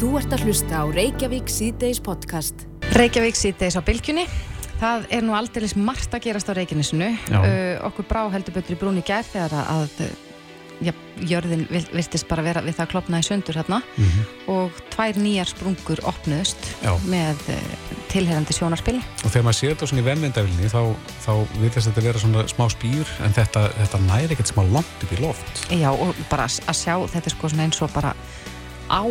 Þú ert að hlusta á Reykjavík síðdeis podcast. Reykjavík síðdeis á bylgjunni. Það er nú aldeilis margt að gerast á Reykjanesinu. Uh, okkur brá heldur betur í brún í gerð þegar að já, jörðin viltist bara vera við það að klopna í söndur hérna mm -hmm. og tvær nýjar sprungur opnuðust já. með uh, tilherandi sjónarspil. Og þegar maður sér þetta svona í vennmyndavilni þá, þá viltist þetta vera svona smá spýr en þetta, þetta næri ekkert smá langt upp í loft. Já og bara að sjá þetta sko eins og bara á,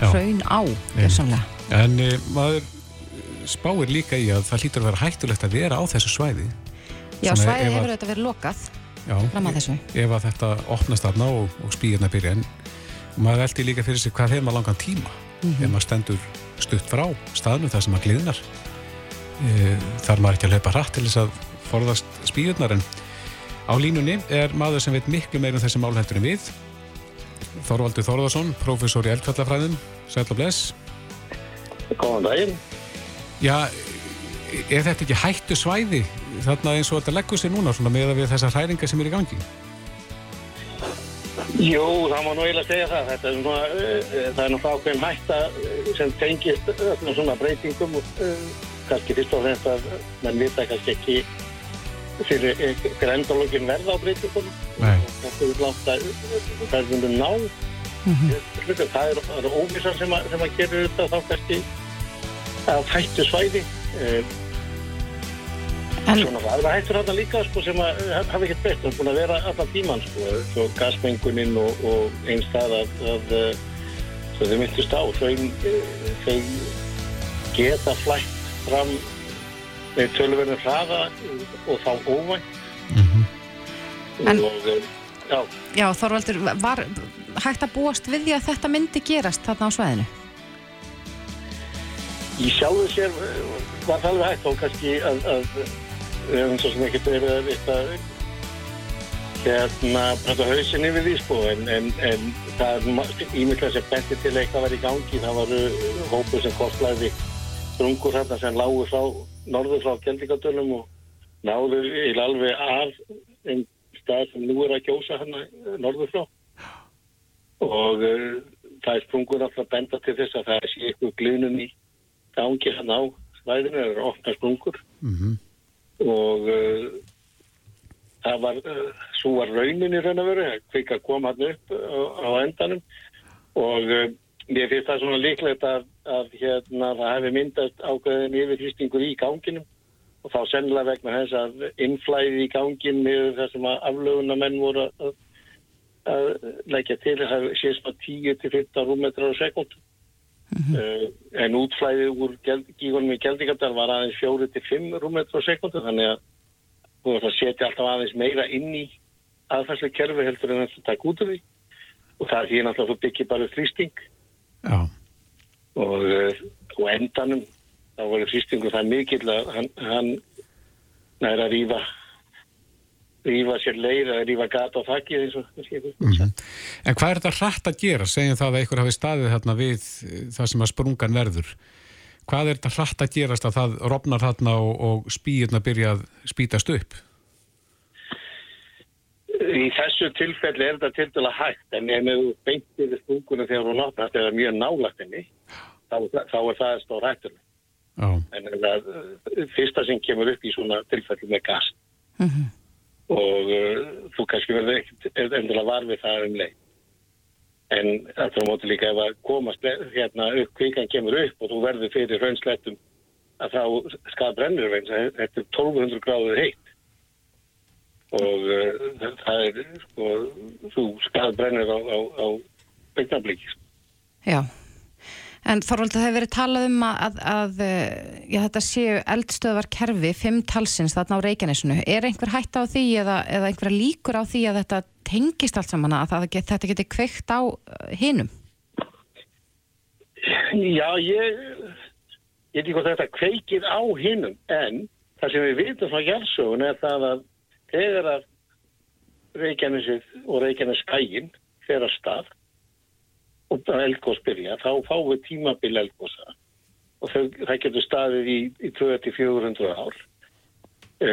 hraun á. En uh, maður spáir líka í að það hlýtur að vera hættulegt að vera á þessu svæði. Já, Svona svæði hefur auðvitað verið lokað. Já, fram að þessu. Ef að þetta opnast aðna og, og spýrna byrja. En maður veldi líka fyrir sig hvað hefur maður langan tíma? Mm -hmm. ef maður stendur stutt frá staðnum þar sem maður gliðnar. E, þar maður ekki að leipa hratt til þess að forðast spýrnar en á línunni er maður sem veit miklu meirum þessi málhættur en við Þorvaldur Þorðarsson, professor í eldfjallafræðum Sæl og bless Góðan daginn Já, er þetta ekki hættu svæði þarna eins og þetta leggur sér núna með að við þessar hræringar sem er í gangi? Jú, það má nú eiginlega segja það. Þetta er svona, uh, það er náttúrulega ákveðin hætta sem tengist svona breytingum og kannski fyrst og fremst að mann vita kannski ekki fyrir hver endalógin verða á breytingum. Nei. Þetta er langt að það er vundu ná. Mm -hmm. Það er, er óvísan sem að, að gera þetta þá kannski að hættu svæði eh, en svona það er hættur þarna líka sko, sem að hafa ekkert best það er búin að vera allan tíman sko, svo gasmenguninn og, og einn stað að, að eh, þau myndist á þau, þau geta flætt fram með tölverðin hraða og þá óvænt. Mm -hmm. en, og eh, já, já Þorvaldur var hægt að búast við því að þetta myndi gerast þarna á sveðinu í sjálfu sér eh, var það alveg hægt og kannski að, að við hefum svo sem ekkert verið að vita hérna prata hausin yfir því sko en, en, en það er ímyndlega sem benti til eitthvað var í gangi. Það varu hópu sem kostlæði strungur hérna sem lágu frá norður frá Gjaldíkadölum og náðu í alveg af einn stað sem nú er að kjósa hérna norður frá. Og uh, það er sprungur alltaf benda til þess að það sé eitthvað glunum í gangi hann á svæðinu, það eru ofna sprungur. Mm -hmm. og uh, það var, uh, svo var raunin í raun og veru, hvika kom hann upp á, á endanum. Og mér finnst það svona líklegt að, að hérna það hefði myndast ákveðin yfirhýstingur í ganginum og þá sennilega vegna þess að innflæði í gangin með þessum að aflöfuna menn voru að, að leggja til að það sé svona 10-15 rúmetrar á sekund Mm -hmm. uh, en útflæðið úr gígunum í Geldingadal var aðeins 4-5 rúmetrar á sekundu þannig að þú veist að setja alltaf aðeins meira inn í aðfærslega kerfi heldur en þetta takk út af því. Og það er því náttúrulega þú byggir bara þrýsting og, uh, og endanum þá var þrýstingu það mikill að hann, hann næra að rýfa rýfa sér leið eða rýfa gata á þakkið eins og mm -hmm. En hvað er þetta hrætt að gera? Segjum það að einhver hafi staðið þarna við það sem að sprungan verður hvað er þetta hrætt að gerast að það rofnar þarna og, og spýirna byrja að spýtast upp? Í þessu tilfelli er þetta til dæla hægt en ef við beintir sprungunum þegar hún opnast eða mjög nálagt henni þá, þá er það stór hættur oh. en það fyrsta sem kemur upp í svona tilfelli með gas mm -hmm og uh, þú kannski verður ekkert endilega varfið það um leið. En þetta er mótið líka ef að komast hérna upp, kvíkan kemur upp og þú verður fyrir raunslettum að þá skað brennur þetta er 1200 gráður heitt og uh, það er sko, þú skað brennur á, á, á byggnablíkis. Já. En Þorvaldur, það hefur verið talað um að, að, að eh, já, þetta séu eldstöðvar kerfi, fimm talsins þarna á Reykjanesinu. Er einhver hætt á því eða, eða einhver líkur á því að þetta tengist allt saman að get, þetta geti kveikt á eh, hinnum? Já, ég, ég veit ekki hvað þetta kveikir á hinnum, en það sem við vitum frá hjálpsögun er það að þegar að Reykjanesið og Reykjaneskægin fer að stað og eldgóðs byrja, þá fáum við tímabil eldgóðsa og þau, það getur staðið í, í 2400 ár. E,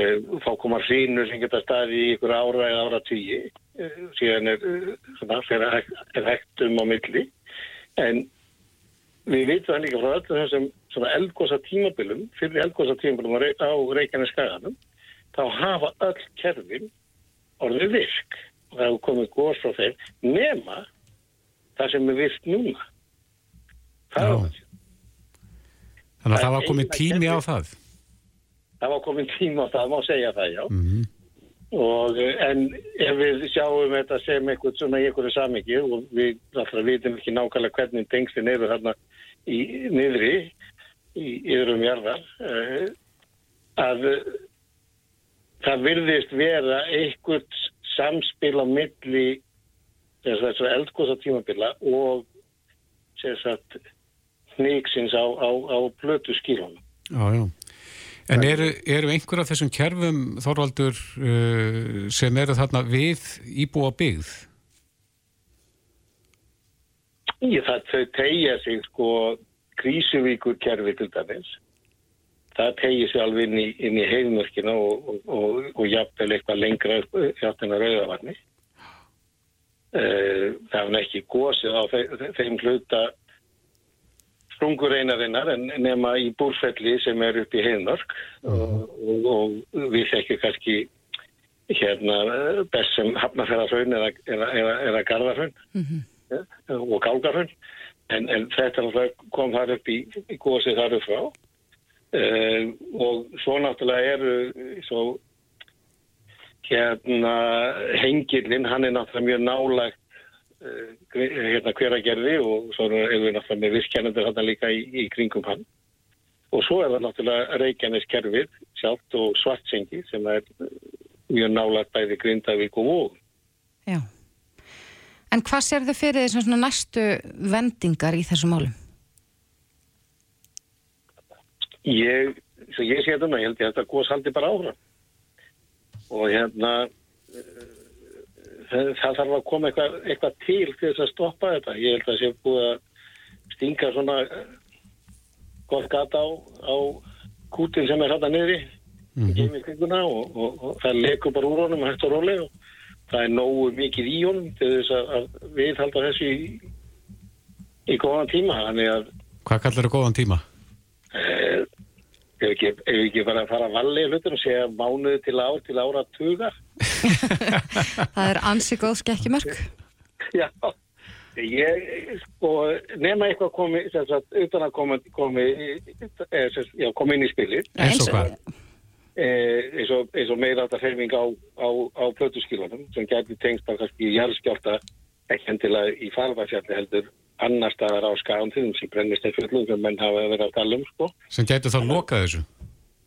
þá komar sínur sem getur staðið í ykkur ára eða ára tíu, e, síðan er, svona, er, er hægt um á milli. En við vitum það líka frá öllum þessum svona eldgósa tímabilum, fyrir eldgósa tímabilum á, Rey- á Reykjanes skaganum, þá hafa öll kerfin orðið virk og það hefur komið gós frá þeim nema það sem er virkt núna. Þannig að Það var komið tími á kerfið. það. það var komið tíma á það, má segja það, já. Mm Og, eh, en ef við sjáum þetta sem eitthvað svona í einhverju samingi og við alltaf vitum ekki nákvæmlega hvernig tengslinn eru þarna í niðri í yðrum jarðar eh, að það virðist vera einhvert samspil á milli þessu eldgóða tímabila og hniksins á, á, á plötu skílunum. Já, já. En eru, eru einhver af þessum kerfum, Þorvaldur, uh, sem eru þarna við íbúa byggð? Ég, það þau tegja sig sko krísuvíkur kerfi til dæmis. Það tegja sig alveg inn í, inn í heimörkina og, og, og, og jafnvel eitthvað lengra upp hjáttina rauðavarni. Uh, það hefði ekki gósið á þeim, hluta sprungureinarinnar en nema í búrfelli sem er upp í heimörk og, og, og við þekkjum kannski hérna eh, best sem hafnafjörðarhraun eða, eða, eða, eða garðarhraun ja, og gálgarhraun en, en þetta kom þar upp í, í gósið þar upp frá uh, og svo náttúrulega eru svo hérna hengilinn, hann er náttúrulega mjög nálægt uh, hérna hveragerði og svo erum við náttúrulega með virkjænendur þarna líka í, í kringum hann og svo er það náttúrulega Reykjanes kerfið sjálft og Svartsengi sem er eh, mjög nálægt bæði Grindavík og Vóð Já. En hvað sér þau fyrir þessum svona næstu vendingar í þessu málum? Ég, svo ég sé þetta nú, ég held ég að þetta gos haldi bara áfram. Og hérna, eh, það, það þarf að koma eitthvað, eitthvað til til þess að stoppa þetta. Ég held að það sé búið að stinga svona eh, gott gata á, á kútin sem er þetta niðri, mm -hmm. og, og, og það lekur bara úr honum hægt og rólega og það er nógu mikið í honum til þess að, að við halda þessu í, í góðan tíma. Að Hvað kallar það góðan tíma? Eh, Ef ekki, ef ekki bara að fara að valli hlutur og segja mánuði til ár til ára tuga. Það er ansi góð skekkjumörk. Já, ég, sko, nema eitthvað komi, sem sagt, utan að koma, komi, eh, sem, sagt, já, komi inn í spilið, Eins og hvað? eh, eins og, og meira þetta ferming á, á, á plötuskilunum, sem gæti tengst bara kannski jarðskjálta, ekki endilega í farfæfjalli heldur, annar staðar á skæðum sem brennist eða fjöllum sem menn hafa verið að tala um, sko, Sem gæti þá lokað þessu?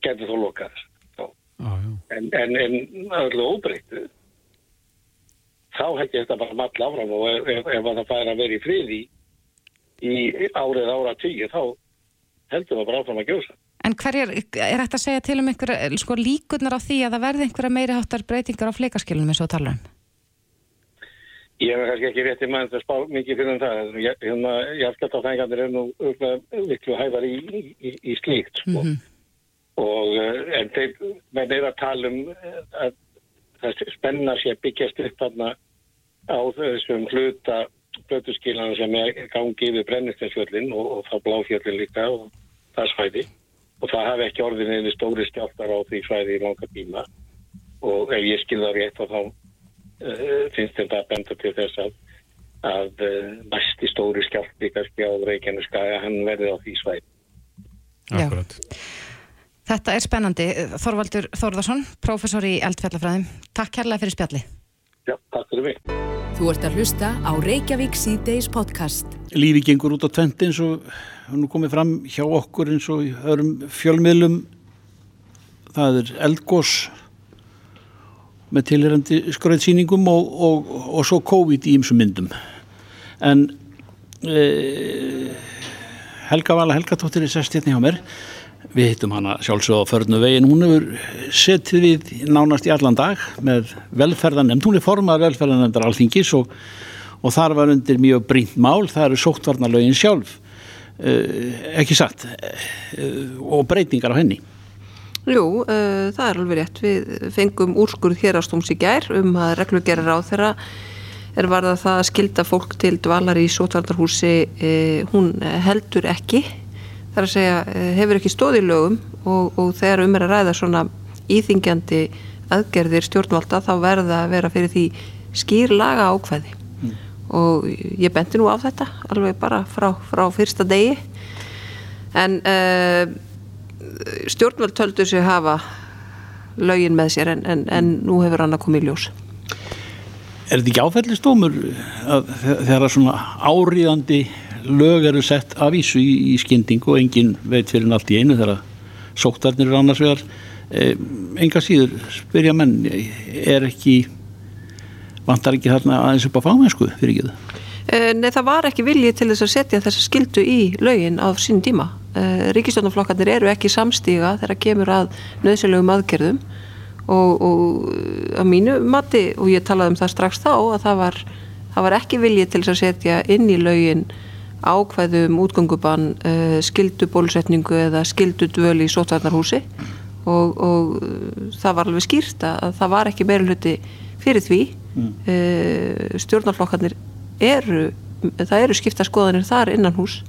gæti þó lokað þessu. Já. Já, já. en, en, en öllu óbreyttu þá ég þetta bara mall áfram og ef, ef, ef það fær að vera í friði í árið ára tíu þá heldur það bara áfram að gjósa En hverjar, er þetta að segja til um einhverja sko, líkurnar á því að það verði einhverja meiri háttar breytingar á fleikaskilunum eins og tala um? Ég hef kannski ekki rétti mann að spá mikið fyrir um það Ég- hérna, jarðskjálftafæðingarnir er nú miklu hæfar í, í, í slíkt sko. og eh, en þeir menn er að tala um eh, að það spenna sé að byggjast upp þarna á þessum hluta blötuskilana sem er gangi yfir brennistinsfjöllin og, og þá bláfjöllin líka og það svæði. Og það hafi ekki orðin einu stóri skjáltar á því svæði í langa tíma. Og ef ég skilða rétt þá uh, finnst þetta að benda til þess að að uh, næsti stóri skjálti kannski á Reykjaneskaga hann verði á því svæði Já. Akkurat. Þetta er spennandi. Þorvaldur Þórðarsson, prófessor í eldfjallafræðum. Takk kærlega fyrir spjalli. Já, takk fyrir mig Þú ert að hlusta á Reykjavík síðdeis podcast. lífi gengur út á tvent eins og hann nú komið fram hjá okkur eins og í öðrum fjölmiðlum það er eldgós með tilherandi skröðsýningum og, og, og svo COVID í ymsum myndum. En e, Helga Vala Helgatóttir er sest hérna hjá mér. Við hittum hana sjálfsög á förnu vegin hún hefur setið við nánast í allan dag með velferðanemnd hún er formað velferðanemndar alþingis og, og þar var undir mjög brínt mál. Það eru sóttvarnalögin sjálf. Uh, ekki satt. Uh, og breytingar á henni Jú, uh, það er alveg rétt. Við fengum úrskurð hérastóms í gær um að reglugerar á þeirra er varða það að skilda fólk til dvalar í sótvarnarhúsi hún heldur ekki þar að segja hefur ekki stóð í lögum og, og þegar um er að ræða svona íþingjandi aðgerðir stjórnvalda þá verða að vera fyrir því skýr laga ákveði mm. og ég bendi nú á þetta alveg bara frá, frá fyrsta degi en uh, stjórnvald töldur sig hafa lögin með sér en, en, en nú hefur hann að koma í ljós Er þetta ekki áfællistómur þegar svona áriðandi lög eru sett af ísu í, í skynding og engin veit fyrir allt í einu þegar sóktarnir eru annars vegar e, enga síður spyrja menn er ekki vantar ekki þarna aðeins upp á fámennsku fyrir ekki það? Eh, nei það var ekki viljið til þess að setja þessa skildu í lögin á sín tíma e, Ríkistjónaflokkarnir eru ekki samstíga þegar kemur að nöðsynlegum aðgerðum og, og að mínu mati og ég talaði um það strax þá að það var, það var ekki viljið til að setja inn í laugin ákveðum útgöngubann uh, skildu bólusetningu eða skildu dvöl í sótvarnarhúsi og, og það var alveg skýrt að það var ekki meira hluti fyrir því. Mm. uh, stjórnarflokkarnir eru það eru skipta skoðanir þar innan hús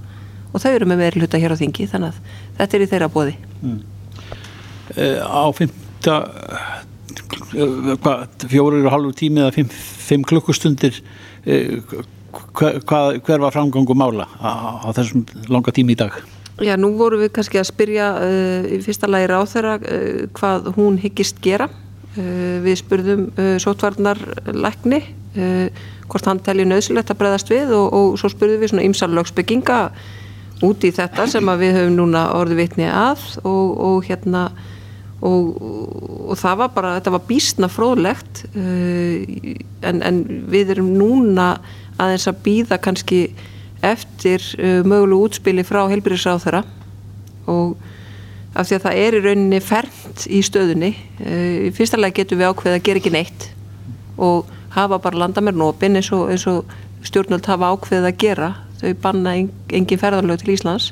og þau eru með meira hluta hér á þingi þannig að þetta er í þeirra bóði mm. uh, Á 5 þetta fjórir og halvu tími eða fimm, fimm klukkustundir eh, hver, hver var framgangu mála á, á þessum langa tími í dag? Já, nú vorum við kannski að spyrja uh, í fyrsta læri á þeirra uh, hvað hún hyggist gera uh, við spurðum sótvarnarlækni hvort hann telli nöðsilegt að breyðast við og, og svo spurðum við svona ymsalögsbygginga út í þetta sem við höfum núna orði vitni að og, og hérna og, og það var bara, þetta var bísna fróðlegt uh, en, en við erum núna aðeins að býða kannski eftir uh, mögulegu útspili frá helbyrjusráð þeirra og af því að það er í rauninni fernt í stöðunni uh, í fyrsta lega getum við ákveð að gera ekki neitt og hafa bara landamærnópin eins og, og stjórnvöld hafa ákveð að gera þau banna engin ferðarlög til Íslands.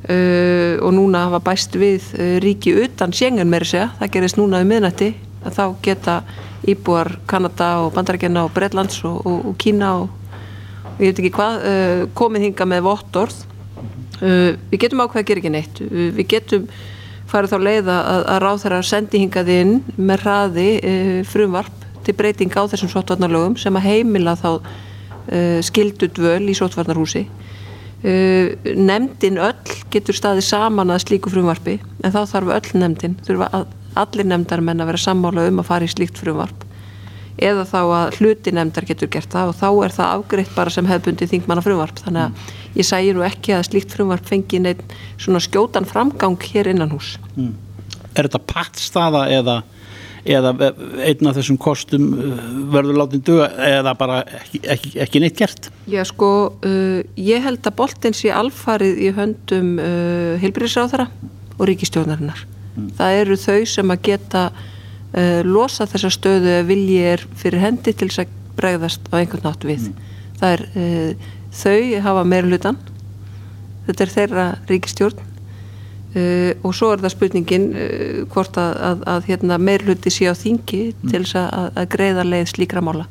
Uh, og núna hafa bæst við uh, ríki utan Schengen með þessu það gerist núna um miðnætti að þá geta íbúar Kanada og Bandarækjana og Breitlands og, og, og Kína og, og ég veit ekki hvað uh, komið hinga með vottorð. Við getum ákveð að gera ekki neitt. Við getum farið þá leið að, að ráð þeirra sendi hingað inn með hraði frumvarp til breyting á þessum sótvarnarlögum sem að heimila þá skildu dvöl í sótvarnarhúsi Uh, nefndin öll getur staðið saman að slíku frumvarpi en þá þarf öll nefndin þurfa allir nefndar menn að vera sammála um að fara í slíkt frumvarp. Eða þá að hluti nefndar getur gert það og þá er það afgreitt bara sem hefðbundi þingmanna frumvarp þannig að ég sægi nú ekki að slíkt frumvarp fengi neitt svona skjótan framgang hér innan hús mm. Er þetta pattstaða eða eða einn af þessum kostum uh, verður látið döga eða bara ekki, ekki, ekki neitt gert? Já sko, uh, ég held að boltin sé alfarið í höndum uh, heilbyrðisráðara og ríkistjónarinnar. Mm. Það eru þau sem að geta uh, losa þessa stöðu vilji er fyrir hendi til þess að bregðast á einhvern nátt við. Mm. Það er uh, þau hafa meira hlutan, þetta er þeirra ríkistjórn Uh, og svo er það spurningin uh, hvort að, að, að hérna, meirluti sé á þingi mm. til þess að, að greiða leið slíkra mála.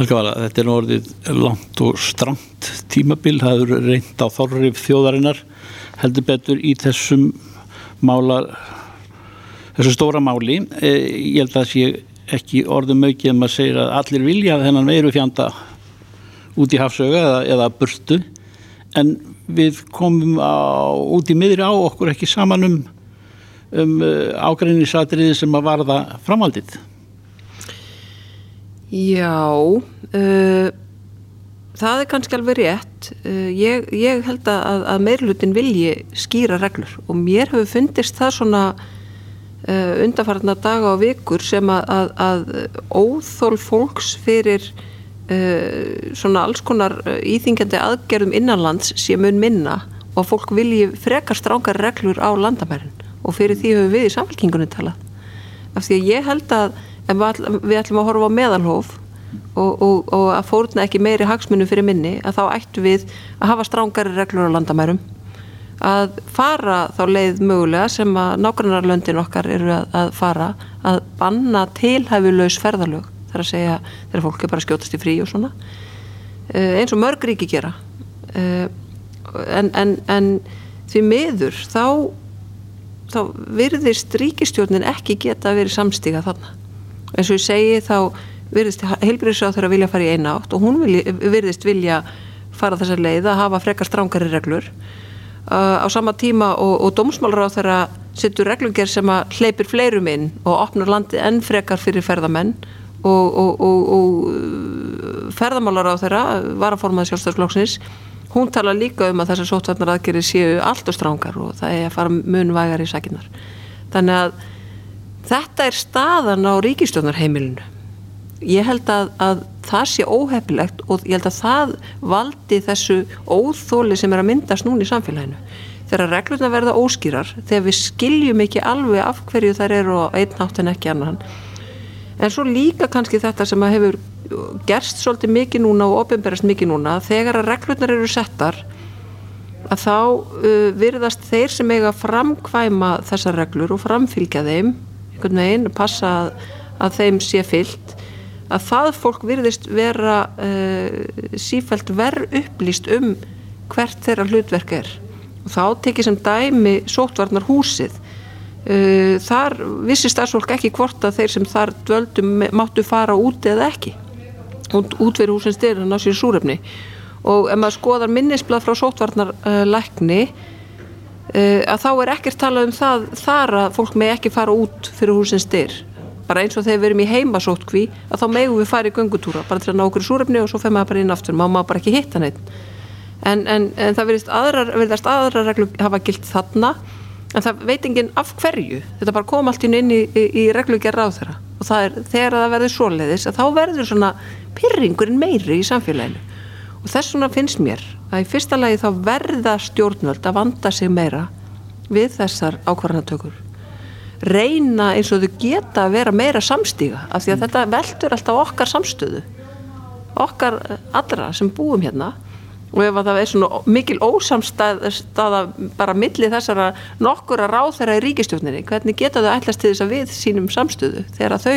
Helga Vala, þetta er nú orðið langt og stramt tímabil, það eru reynd á þorrif þjóðarinnar. Heldur betur í þessum mála þessu stóra máli. Eh, ég held að það sé ekki orðum aukið um að segja að allir vilja þennan veiru fjanda út í hafsöga eða, eða burtu. En við komum á, út í miðri á okkur ekki saman um, um uh, ágrænisatriði sem að varða framhaldið. Já, uh, það er kannski alveg rétt. Uh, ég, ég held að, að meirlutin vilji skýra reglur og mér hefur fundist það svona uh, undarfarnar daga og vikur sem að, að, að óþól fólks fyrir svona alls konar eh, íþingjandi aðgerðum innanlands sé mun minna og fólk vilji frekar strákar reglur á landamærin. Og fyrir því höfum við í samfélkingunni talað. Af því að ég held að við ætlum að horfa á meðalhof og, og, og að fórna ekki meiri hagsmunum fyrir minni að þá ættu við að hafa strángari reglur á landamærum. Að fara þá leið mögulega sem að nágrannarlöndin okkar eru að, að fara að banna tilhæfulegs ferðalög þar að segja þegar fólk er bara skjótast í frí og svona. Uh, eins og mörg ríki gera. Uh, en, en, en því miður þá þá virðist ríkistjórnin ekki geta verið samstíga þarna. Eins og ég segi þá virðist heilbyrðisráð þeirra vilja fara í eina átt og hún vilja, virðist vilja fara þessar leið að hafa frekar strángari reglur. Uh, á sama tíma og, og dómsmálaráð þeirra sittur reglunger sem að hleypir fleirum inn og opnar landið enn frekar fyrir ferðamenn og, og, og ferðamálaráð þeirra var að formaði sjálfstæðsflokksins hún tala líka um að þessar sótvarnar aðgerið séu allt og strángar og það er að fara munvægar í sakinnar þannig að þetta er staðan á ríkistjónarheimilinu ég held að, að það sé óhefilegt og ég held að það valdi þessu óþóli sem er að myndast núna í samfélaginu. Þegar reglurna verða óskýrar þegar við skiljum ekki alveg af hverju þær eru á einn nátt en ekki annan en svo líka kannski þetta sem að hefur gerst svolítið mikið núna og ofinberast mikið núna þegar að reglurnar eru settar að þá uh, virðast þeir sem eiga framkvæma þessar reglur og framfylgja þeim einhvern veginn, passa að, að þeim sé fyllt að það fólk virðist vera uh, sífælt verð upplýst um hvert þeirra hlutverk er. Og þá tekið sem dæmi sótvarnar húsið þar vissi starfsfólk ekki hvort að þeir sem þar dvöldum máttu fara út eða ekki. Út, út fyrir húsins styrir hann á sér súrefni. Og ef maður skoðar minnisblad frá sótvarnar lækni uh, að þá er ekkert talað um það þar að fólk með ekki fara út fyrir húsins styr bara eins og þegar við erum í heimasótkví að þá megum við fara í göngutúra bara til að ná okkur súrefni og svo fer maður bara inn aftur. Maður má bara ekki hitta neitt en, en, en það verðist aðra, aðra reglum hafa gilt þarna en það veit enginn af hverju. Þetta bara kom allt inn í, í, í reglugjara á þeirra og það er þegar það verður svoleiðis að þá verður svona pyrringurinn meiri í samfélaginu. Og þess svona finnst mér að í fyrsta lagi þá verða stjórnvöld að vanda sig meira við þessar ákvarðanatökur. Reyna eins og þau geta að vera meira samstíga af því að þetta veldur alltaf okkar samstöðu. Okkar allra sem búum hérna og ef það er svona mikil ósamstaða bara millir þessara nokkura ráð þeirra í ríkistjókninni hvernig geta þau ætlast til þess að við sínum samstöðu þegar þau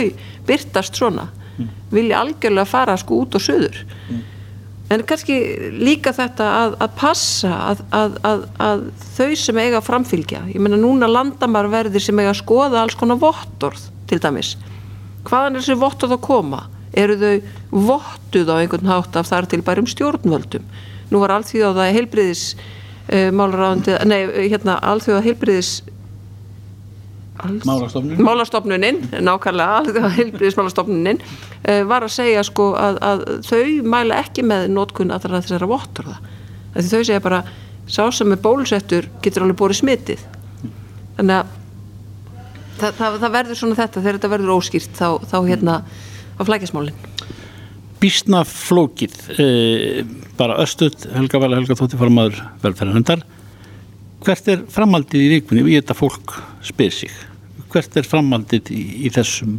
byrtast svona? Mm. vilja algjörlega fara sko út og söður mm. en kannski líka þetta að, að passa að, að, að þau sem eiga framfylgja. Ég menna núna landamarverðir sem eiga að skoða alls konar vottorð til dæmis. Hvaðan er þessi vottorð að koma? Eru þau vottuð á einhvern hátt af þar til bærum stjórnvöldum nú var allþjóða heilbriðis uh, málaráðandi, nei, hérna allþjóða heilbriðis Málastofnunin Málastofnunin, nákvæmlega heilbriðismálastofnunin uh, var að segja sko að, að þau mæla ekki með nótkunn að það er þessara votturða þau segja bara, sá sem er bólusettur getur alveg bórið smitið. Þannig að það, það, það verður svona þetta, þegar þetta verður óskýrt þá, þá hérna á flækjasmálinn Bísna flókið e, bara östuð, Helga Vala, Helga Tótti farmaður velferðarhundar hvert er framaldið í vikunni? Við þetta fólk spyr sig. Hvert er framaldið í, í þessum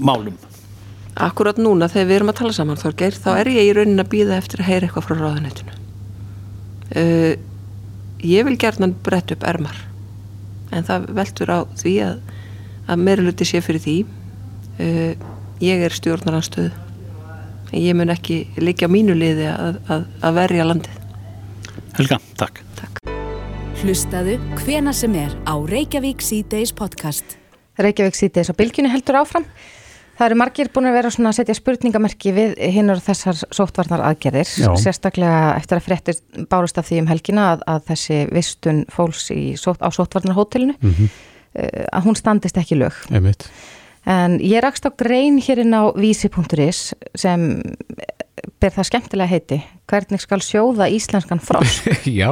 málum? Akkurat núna þegar við erum að tala saman Þorgeir, þá er ég í raunin að býða eftir að heyra eitthvað frá ráðunetinu uh, ég vil gerðan brett upp ermar en það veldur á því að, að meiruluti sé fyrir því. Uh, ég er stjórnaranstöð ég mun ekki líka á mínu liði að, að, að verja landið Helga, takk, takk. Hlustaðu hvena sem er á Reykjavík C-Days podcast Reykjavík C-Days á bylginni heldur áfram Það eru margir búin að vera að setja spurningamerki við hinn og þessar sóttvarnar aðgerðir, Já. sérstaklega eftir að fréttir bárust af því um helgina að, að þessi vistun fólks sótt, á sóttvarnarhótelinu, mm -hmm. uh, að hún standist ekki lög. Einmitt. En ég rakst á grein hérinn á vísi.is sem ber það skemmtilega heiti Hvernig skal sjóða íslenskan frosk? Já,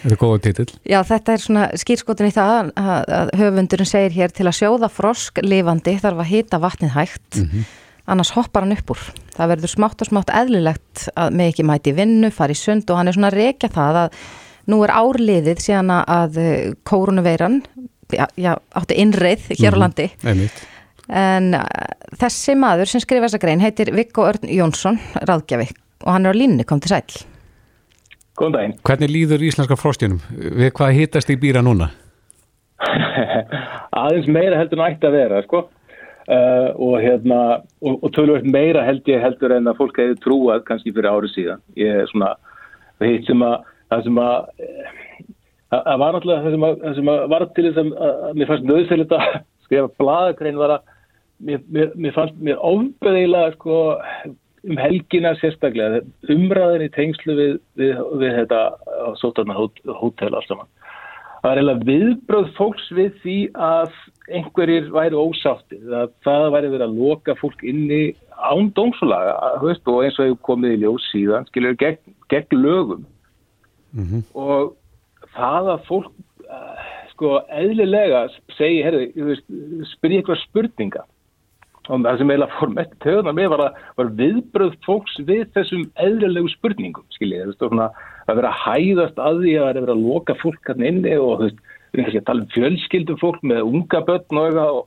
þetta er góða títill. Já, þetta er svona skýrskotin í það að, að höfundurinn segir hér til að sjóða frosk lifandi þarf að hita vatnið hægt mm -hmm. annars hoppar hann upp úr. Það verður smátt og smátt eðlilegt að með ekki mæti vinnu, fari sund og hann er svona að rekja það að nú er árliðið síðan að kórunuveiran já, já, átti innreið hér á mhm. landi. Mm -hmm. En uh, þessi maður sem skrifa þessa grein heitir Viggo Örn Jónsson, ráðgjafi og hann er á línni, kom til sæl. Góðan daginn. Hvernig líður íslenska fróstjunum? Við hvað hittast í býra núna? Aðeins meira heldur nætti að vera, sko. uh, og hérna og, og tölvöld meira held ég heldur en að fólk hefði trúað kannski fyrir árið síðan ég er svona það sem að það sem að það var náttúrulega það sem að, það sem að var til þess að, að mér fannst nöðsynlegt að skrifa bladagrein var að mér, mér, mér fannst mér ofbeðilega sko um helgina sérstaklega umræðin í tengslu við, við, við þetta sótarna hótel alls saman. Það er eiginlega viðbröð fólks við því að einhverjir væri ósáttið, að það væri verið að loka fólk inni án dómsulaga og eins og hefur komið í ljós síðan, skiljur, gegn, gegn lögum. Mm -hmm. og það að fólk uh, sko eðlilega segi, herri, spyrja ykkur spurninga og það sem eiginlega fór með töðunar með var, var viðbröð fólks við þessum eðlilegu spurningum, skiljið, að vera hæðast að því að vera að loka fólk hann inni og þú veist, við erum ekki að tala um fjölskyldum fólk með unga börn og eitthvað og,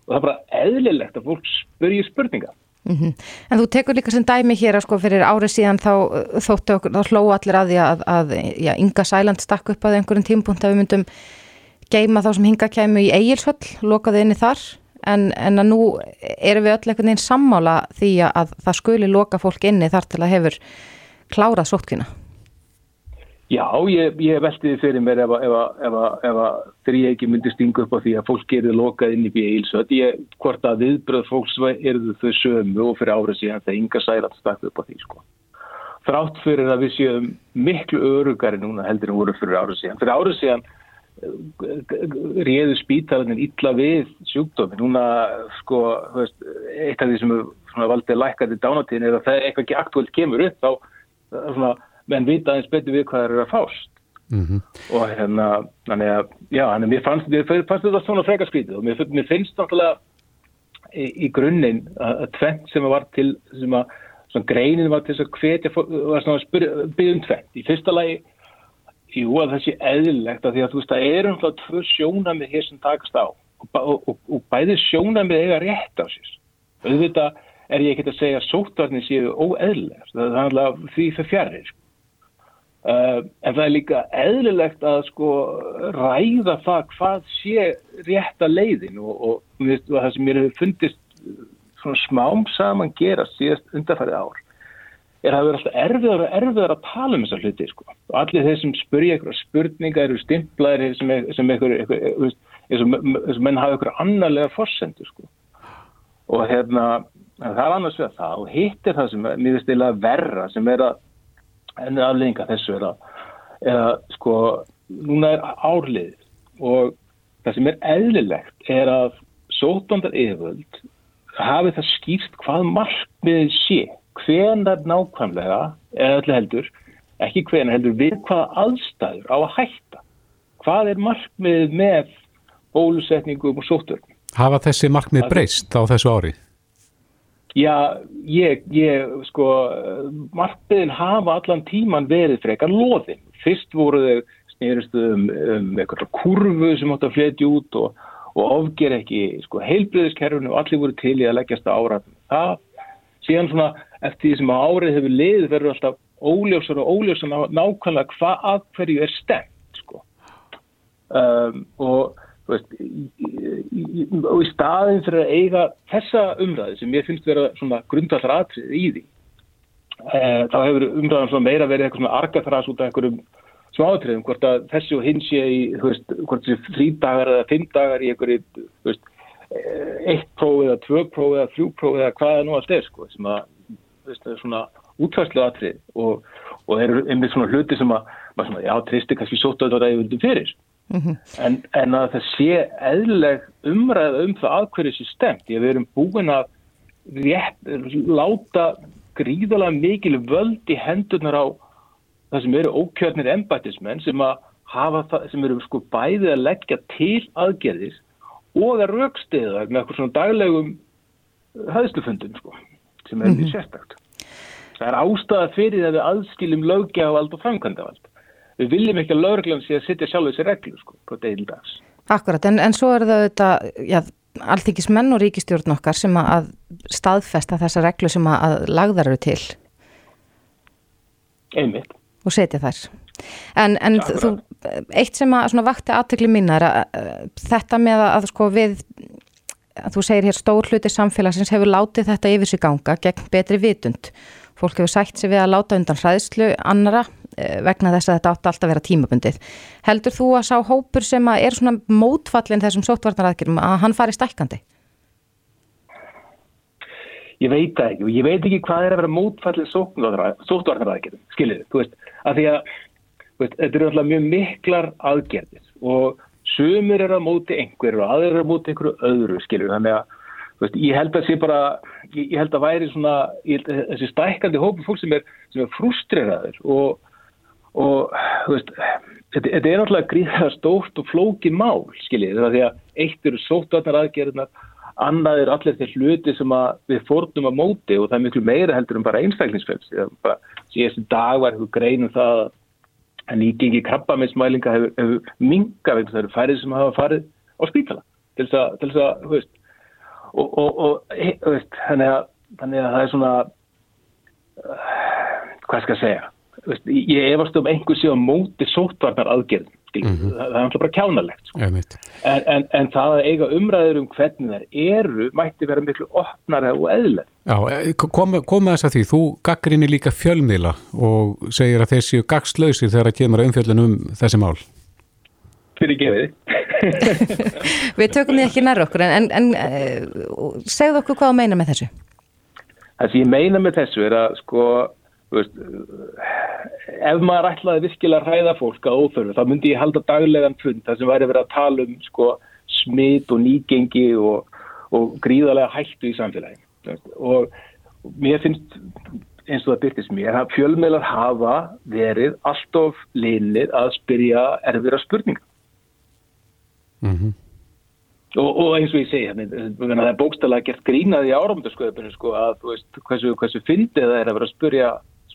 og það er bara eðlilegt að fólk spurji spurninga. Mm -hmm. En þú tekur líka sem dæmi hér að sko fyrir árið síðan þá þóttu okkur, þá sló allir að því að, að já, Inga Sæland stakk upp að einhverjum tímpunkt að við myndum geima þá sem hinga kæmu í eigilsvöll, lokaði inni þar en, en að nú erum við öll einhvern veginn sammála því að það skuli loka fólk inni þar til að hefur klárað sótkina. Já, ég, ég veltiði fyrir mér ef að þrjegi myndi stinga upp á því að fólk eru lokað inn í bíilsöld. Ég, hvort að viðbröð fólks eru þau sömu og fyrir árið síðan það ynga særat stakka upp á því, sko. Þrátt fyrir að við séum miklu örugari núna heldur en voru fyrir árið síðan. Fyrir árið síðan réðu spítalarnir illa við sjúkdómi. Núna, sko, veist, eitt af því sem valdið lækandi dánatíðin er að það eitthvað ekki aktuelt kemur upp, þá svona menn vita eins betur við hvað það eru að fást mm -hmm. og hérna þannig að, já, þannig að mér fannst, mér fannst þetta svona frekarskvítið og mér, mér finnst náttúrulega í, í grunninn að, tvent sem var til sem að, svona greinin var til þess að hvetja var svona að byggja um tvent í fyrsta lagi, jú að það sé eðlilegt að því að þú veist að eru náttúrulega tvö sjónamið hér sem takast á. Og, og, og, og bæði sjónamið eiga rétt á sér. Auðvitað er ég ekki að segja að sótvarnir séu óeðlilegt það er alltaf því það fjarir Uh, en það er líka eðlilegt að sko ræða það hvað sé rétta leiðin. Og, það sem mér hefur fundist svona smám saman gera síðast undarfærið ár er að verður alltaf erfiðar og erfiðar að tala um þessa hluti sko. Og allir þeir sem spurja eitthvað spurningar eru stimplaðir sem, sem eitthvað eins og menn hafa eitthvað annarlega fórsendu sko. Og hérna það er annars vegar það og hitt er það sem mér finnst eiginlega verra sem er að en aflegginga þessu er að, er að sko, núna er árlið og það sem er eðlilegt er að sótandar yfirvöld hafi það skýrst hvað markmiðið sé, hvenar nákvæmlega, eða öllu heldur, ekki hvenar heldur, við hvaða aðstæður á að hætta. Hvað er markmiðið með bólusetningum og sótturkum? Hafa þessi markmið breyst á þessu árið? Já, ég, ég, sko, markmiðin hafa allan tíman verið frekar loðin. Fyrst voru þau snýrustu um, um eitthvað kurvu sem átt að fletja út og, og ofger ekki, sko, heilbriðiskerfunu og allir voru til í að leggjast áratum. Það, síðan svona, eftir því sem árið hefur lið verður alltaf óljósar og óljósar nákvæmlega hvað að hverju er stemt, sko. Um, og Veist, og í staðin fyrir að eiga þessa umræði sem ég finnst vera svona grundallar atrið í því e, þá hefur umræðan meira verið eitthvað svona argaþras út af einhverjum smáatriðum hvort að þessi og hins sé í veist, hvort þessi þrý dagar eða fimm dagar í einhverju veist, eh, eitt próf eða tvö próf eða þrjú próf eða hvaða nú allt er sko, sem að svona útværslu atrið og, og þeir eru einmitt svona hluti sem að svona, já, tristi kannski sótt að það er fyrir Mm -hmm. en, en að það sé eðleg umræða um það aðhverju sé stemt. Ég við erum búin að rétt, láta gríðalega mikil völd í hendurnar á það sem eru ókjörnir embætismenn sem, það, sem eru sko bæðið að leggja til aðgerðis og að raukstiða með eitthvað svona daglegum höðslufundum sko, sem er mm -hmm. sérstakt. Það er ástæða fyrir að við aðskiljum lögjavald og framkvæmdavald við viljum ekki að lauruglan sé að sittja sjálf þessi reglu sko, på deildags. Akkurat, en, en svo er það já, allþykismenn og ríkistjórn okkar sem að staðfesta þessa reglu sem að lagðar eru til. Einmitt. Og setja þær. En, en þú, eitt sem að vakti aðtökli mín er að þetta með að sko við þú segir hér stór hluti samfélagsins hefur látið þetta yfir sig ganga gegn betri vitund. Fólk hefur sætt sig við að láta undan hræðslu annara eh, vegna þess að þetta átti alltaf að vera tímabundið. Heldur þú að sá hópur sem að er svona mótfallin þessum sóttvarnaraðgjörum að hann fari stækkandi? Ég veit það ekki og ég veit ekki hvað er að vera mótfallin sóttvarnaraðgjörum, skiljið, þú veist, að því að veist, þetta eru alltaf mjög miklar aðgerðir og sumir er að móti einhverju og aðeir er að móti einhverju öðru, skiljið, þannig að veist, ég held að sé bara, ég, ég held að væri svona, ég, þessi stækkandi hópu fólk sem er, er frustreraður og, og veist, þetta, þetta er náttúrulega gríðað stórt og flóki mál, skiljið, því að eitt eru sóttvarnar aðgerðinar annað er allir þeir hluti sem við fórnum að móti og það er miklu meira heldur en bara einstaklingsfjöls. Síðan dag var einhver grein um það að nýgengi krabbaminsmælinga hefur, hefur minga vegna það eru færið sem hafa farið á spítala til þess að, þú veist, og, og, og þú veist, þannig að, þannig að það er svona, uh, hvað skal ég segja, ég efast um einhversi á móti sótvarnar aðgerðum Mm -hmm. það er alltaf bara kjánalegt sko. en, en, en það að eiga umræður um hvernig þær eru mætti vera miklu opnara og eðlega e, koma kom þess að því, þú gaggrinni líka fjölmiðla og segir að þeir séu gagslausir þegar það kemur umfjöldin um þessi mál. Fyrir gefiði Við tökum því ekki nær okkur en, en uh, segðu okkur hvað að meina með þessu. Það sem ég meina með þessu er að sko Veist, ef maður ætlaði virkilega að ræða fólk að óþörfu þá myndi ég halda daglegan fund þar sem væri verið að tala um sko, smitt og nýgengi og, og gríðarlega hættu í samfélagi og mér finnst eins og það byrtist mér að fjölmeilar hafa verið allt of linir að spyrja erfira spurninga mm -hmm. og, og eins og ég segi það er bókstala gert grínaði í áramöndarsköðunum sko, að veist, hversu, hversu fyndið það er að vera að spyrja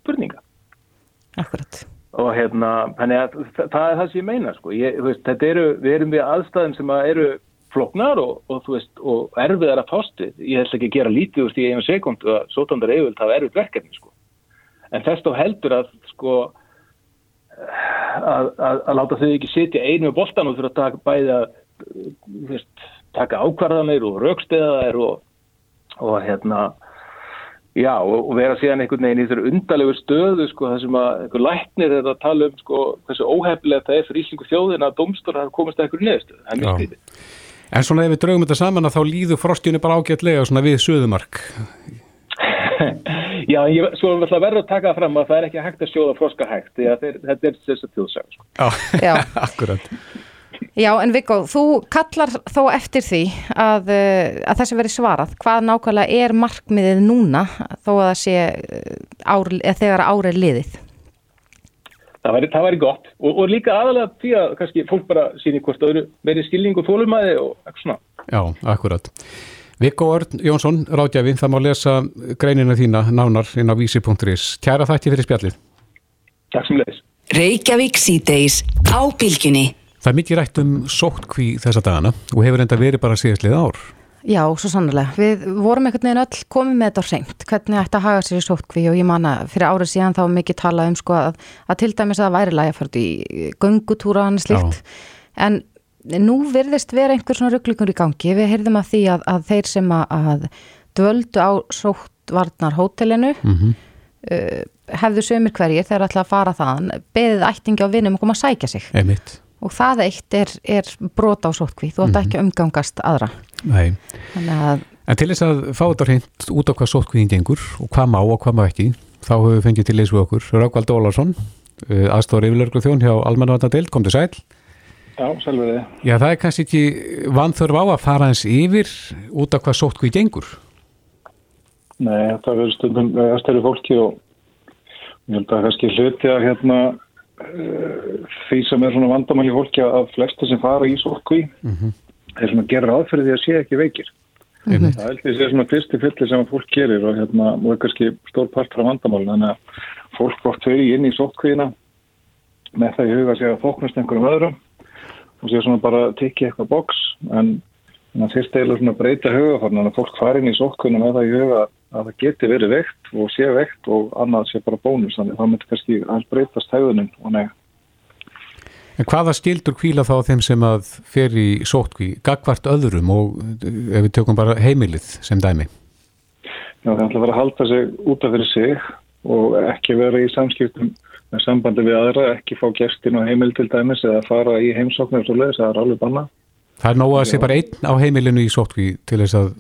spurninga. Akkurat. Og hérna, þannig að það er það sem ég meina, sko. Ég, veist, þetta eru, við erum við aðstæðum sem að eru floknar og, og, veist, og erfiðar að fást við. Ég held ekki að gera lítið, þú veist, í einu sekundu að sótandar eiginvöld hafa erfið verkefni, sko. En þess þá heldur að, sko, að, að, að láta þau ekki sitja einu boltan og fyrir að taka þú veist, taka ákvarðanir og rauksteðaðir og, og hérna, Já og vera síðan einhvern veginn í þessari undalegu stöðu sko þar sem að einhver læknir er að tala um sko hversu óhefnilega það er fyrir Íslingu þjóðin að domstóra hafa komast að einhverju neðstöðu. En svona ef við draugum þetta saman að þá líður frostjunni bara ágætlega svona við söðumark. Já, ég, svo verður að taka það fram að það er ekki hægt að sjóða froska hægt því að þetta er þess að tjóðsæða. Sko. Já, akkurat. Já, en Viggo, þú kallar þó eftir því að, eh, að þessi veri svarað. Hvað nákvæmlega er markmiðið núna þó að það sé eh, ár, þegar árið liðið? Það væri, það væri gott og, og líka aðalega því að kannski fólk bara síni hvort það eru meiri skilning og þólumæði og eitthvað svona. Já, akkurat. Viggo Örn Jónsson, ráðgjafi, það má lesa greinina þína nánar inn á vísi.is. Kæra þætti fyrir spjallið. Takk sem leiðis. Reykjavík síðdeis á bylginni. Það er mikið rætt um sóttkví þessa dagana og hefur enda verið bara síðastlið ár. Já, svo sannlega. Við vorum einhvern veginn öll komið með þetta reynd, hvernig ætti að haga sér í sóttkví og ég manna fyrir árið síðan þá mikið talað um sko að, að til dæmis að það væri lægi að fara í göngutúra hann slíkt. Já. En nú virðist vera einhver svona rugglikur í gangi. Við heyrðum að því að, að þeir sem að dvöldu á sóttvarnar hótelinu mm -hmm. uh, hefðu sömur hverjir þegar ætla að fara þaðan, beðið ættingi á vinum og koma að sækja sig. Einmitt og það eitt er, er brot á sótkví þú ætti mm -hmm. ekki umgangast aðra. Að... En til þess að fá þetta hreint út á hvað sótkvíðin gengur og hvað má og hvað má ekki þá höfum við fengið til þessu okkur. Rákvald Ólarsson eh, aðstóður yfirlörglu þjón hjá Almannavatnadeild, kom til sæl. Já, selvöði Já, það er kannski ekki vanþörf á að fara eins yfir út á hvað sótkvíð gengur. Nei, það verður stundum aðstæru fólki og ég held að kannski hluti að hérna því sem er svona vandamæli fólki að flesta sem fara í sótkví mm -hmm. er svona að gera aðferði að sé ekki veikir mm -hmm. það heldur því að svona fyrsti fyllir sem fólk gerir og hérna og er kannski stór part frá vandamæli þannig að fólk oft höfði inn í sótkvíina með það í huga að segja fóknast einhverjum öðrum og sé svona bara tikið eitthvað boks en það þurfti eiginlega svona að breyta hugafarn en að fólk fari inn í sótkvíina með það í huga að það geti verið veikt og sé veikt og annað sé bara bónus þannig að það myndi kannski aðeins breytast hæðunum og nega. En hvaða skildur kvíla þá þeim sem að fer í sótkví, gagvart öðrum og ef við tökum bara heimilið sem dæmi? Já, það ætla að vera að halda sig út af fyrir sig og ekki vera í samskiptum með sambandi við aðra, ekki fá gestin og heimil til dæmis eða fara í heimsóknir og svo leiðis, það er alveg banna. Það er nóga að sé bara einn á heimilinu í sótkví til þess að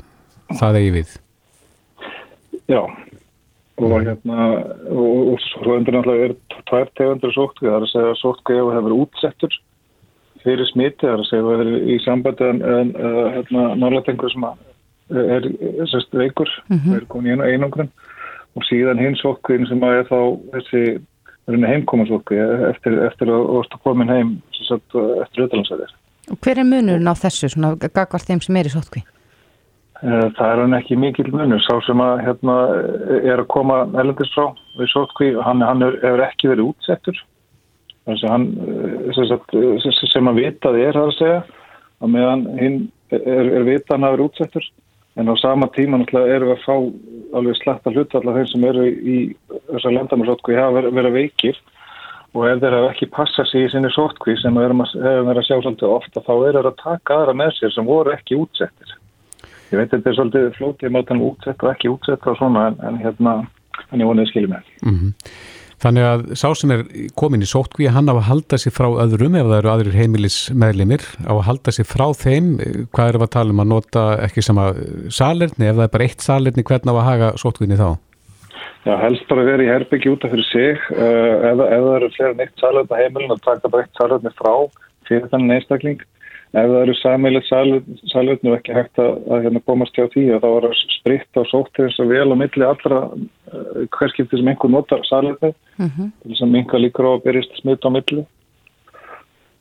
það eigi við. Já, og hérna, og, og svo endur náttúrulega er tvær tegundur sótkví, það er að segja að sótkví hefur verið útsettur fyrir smiti, það er að segja að það er í sambandi en, en hérna, nálega tengur sem að er sérst veikur, mm -hmm. er komin í einangrun og síðan hins okkvinn sem að er þá þessi heimkomansokki eftir, eftir að orða komin heim sagt, eftir auðvitaðlansæðir. Og hver er munurinn á þessu, svona gagvart þeim sem er í sótkví? Eh, það er hann ekki mikil munur, sá sem að hérna, er að koma elendist frá við sótkví, hann, hann hefur ekki verið útsettur. Þannig að hann eh, sem, að vitað er það að segja að meðan hinn er, er vitað hann að vera útsettur. En á sama tíma náttúrulega erum við að fá alveg slatta hlut allar þeim sem eru í þessar landamærsótkví hafa verið, verið veikir. Og ef þeir hafa ekki passað sér í sinni sótkví sem við hefum verið að sjá svolítið ofta þá er það að taka aðra með sér sem voru ekki útsettir. Ég veit að þetta er svolítið flótið þannig útsett og ekki útsett og svona en, en hérna hann er vonið skiljið með. Mm -hmm. Þannig að sá sem er komin í sótkví, hann á að halda sig frá öðrum ef það eru aðrir heimilismeðlimir, á að halda sig frá þeim, hvað eru að tala um að nota ekki sama salerni, ef það er bara eitt salerni, hvernig á að haga sótkvíni þá? Já, helst bara verið í herbyggi út af fyrir sig, uh, ef, það eru fleira en eitt salerni heimilin að taka bara eitt salerni frá fyrir þannig einstakling ef það eru sammeilið salutn og ekki hægt að, að hérna, komast hjá því og þá er að spritta og sótt þess að vel á milli allra uh, hverskipti sem einhver notar salutni mm -hmm. að minka líkur á að berist smitt á milli.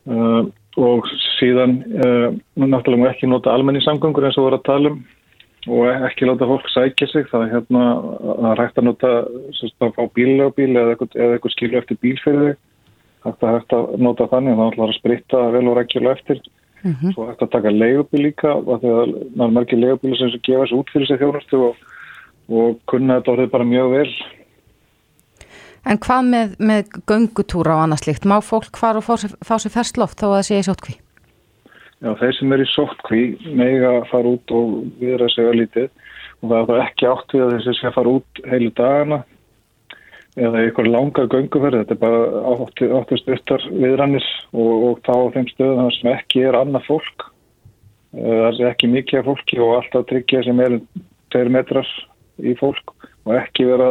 Uh, og síðan uh, náttúrulega ekki nota almenningssamgöngur eins og voru að tala um og ekki láta fólk sækja sig. Það er hérna að hægt að nota á bílöfbíl eða eitthvað skilu eftir bílferði hægt að hægt að nota þannig að það ætlar að spritta vel og rækjulega eftir Mm -hmm. Svo hægt að taka leigubíl líka þegar það er margir leigubíl sem gefa sér út fyrir sig þjónustu og, og kunna þetta orðið bara mjög vel. En hvað með, með göngutúra og annað slikt? Má fólk hvar og fá sér, fá sér færst loft þá að það sé í sótkví? Já, þeir sem er í sótkví mega fara út og viðra sig að lítið og það er ekki átt við að þessi sé að fara út heilu dagana eða einhver langa gönguferð, þetta er bara áttist uttar viðrannis og, og þá á þeim stöðum sem ekki er annað fólk eh, það er ekki mikið af fólki og alltaf tryggja sem er 2 metrar í fólk og ekki vera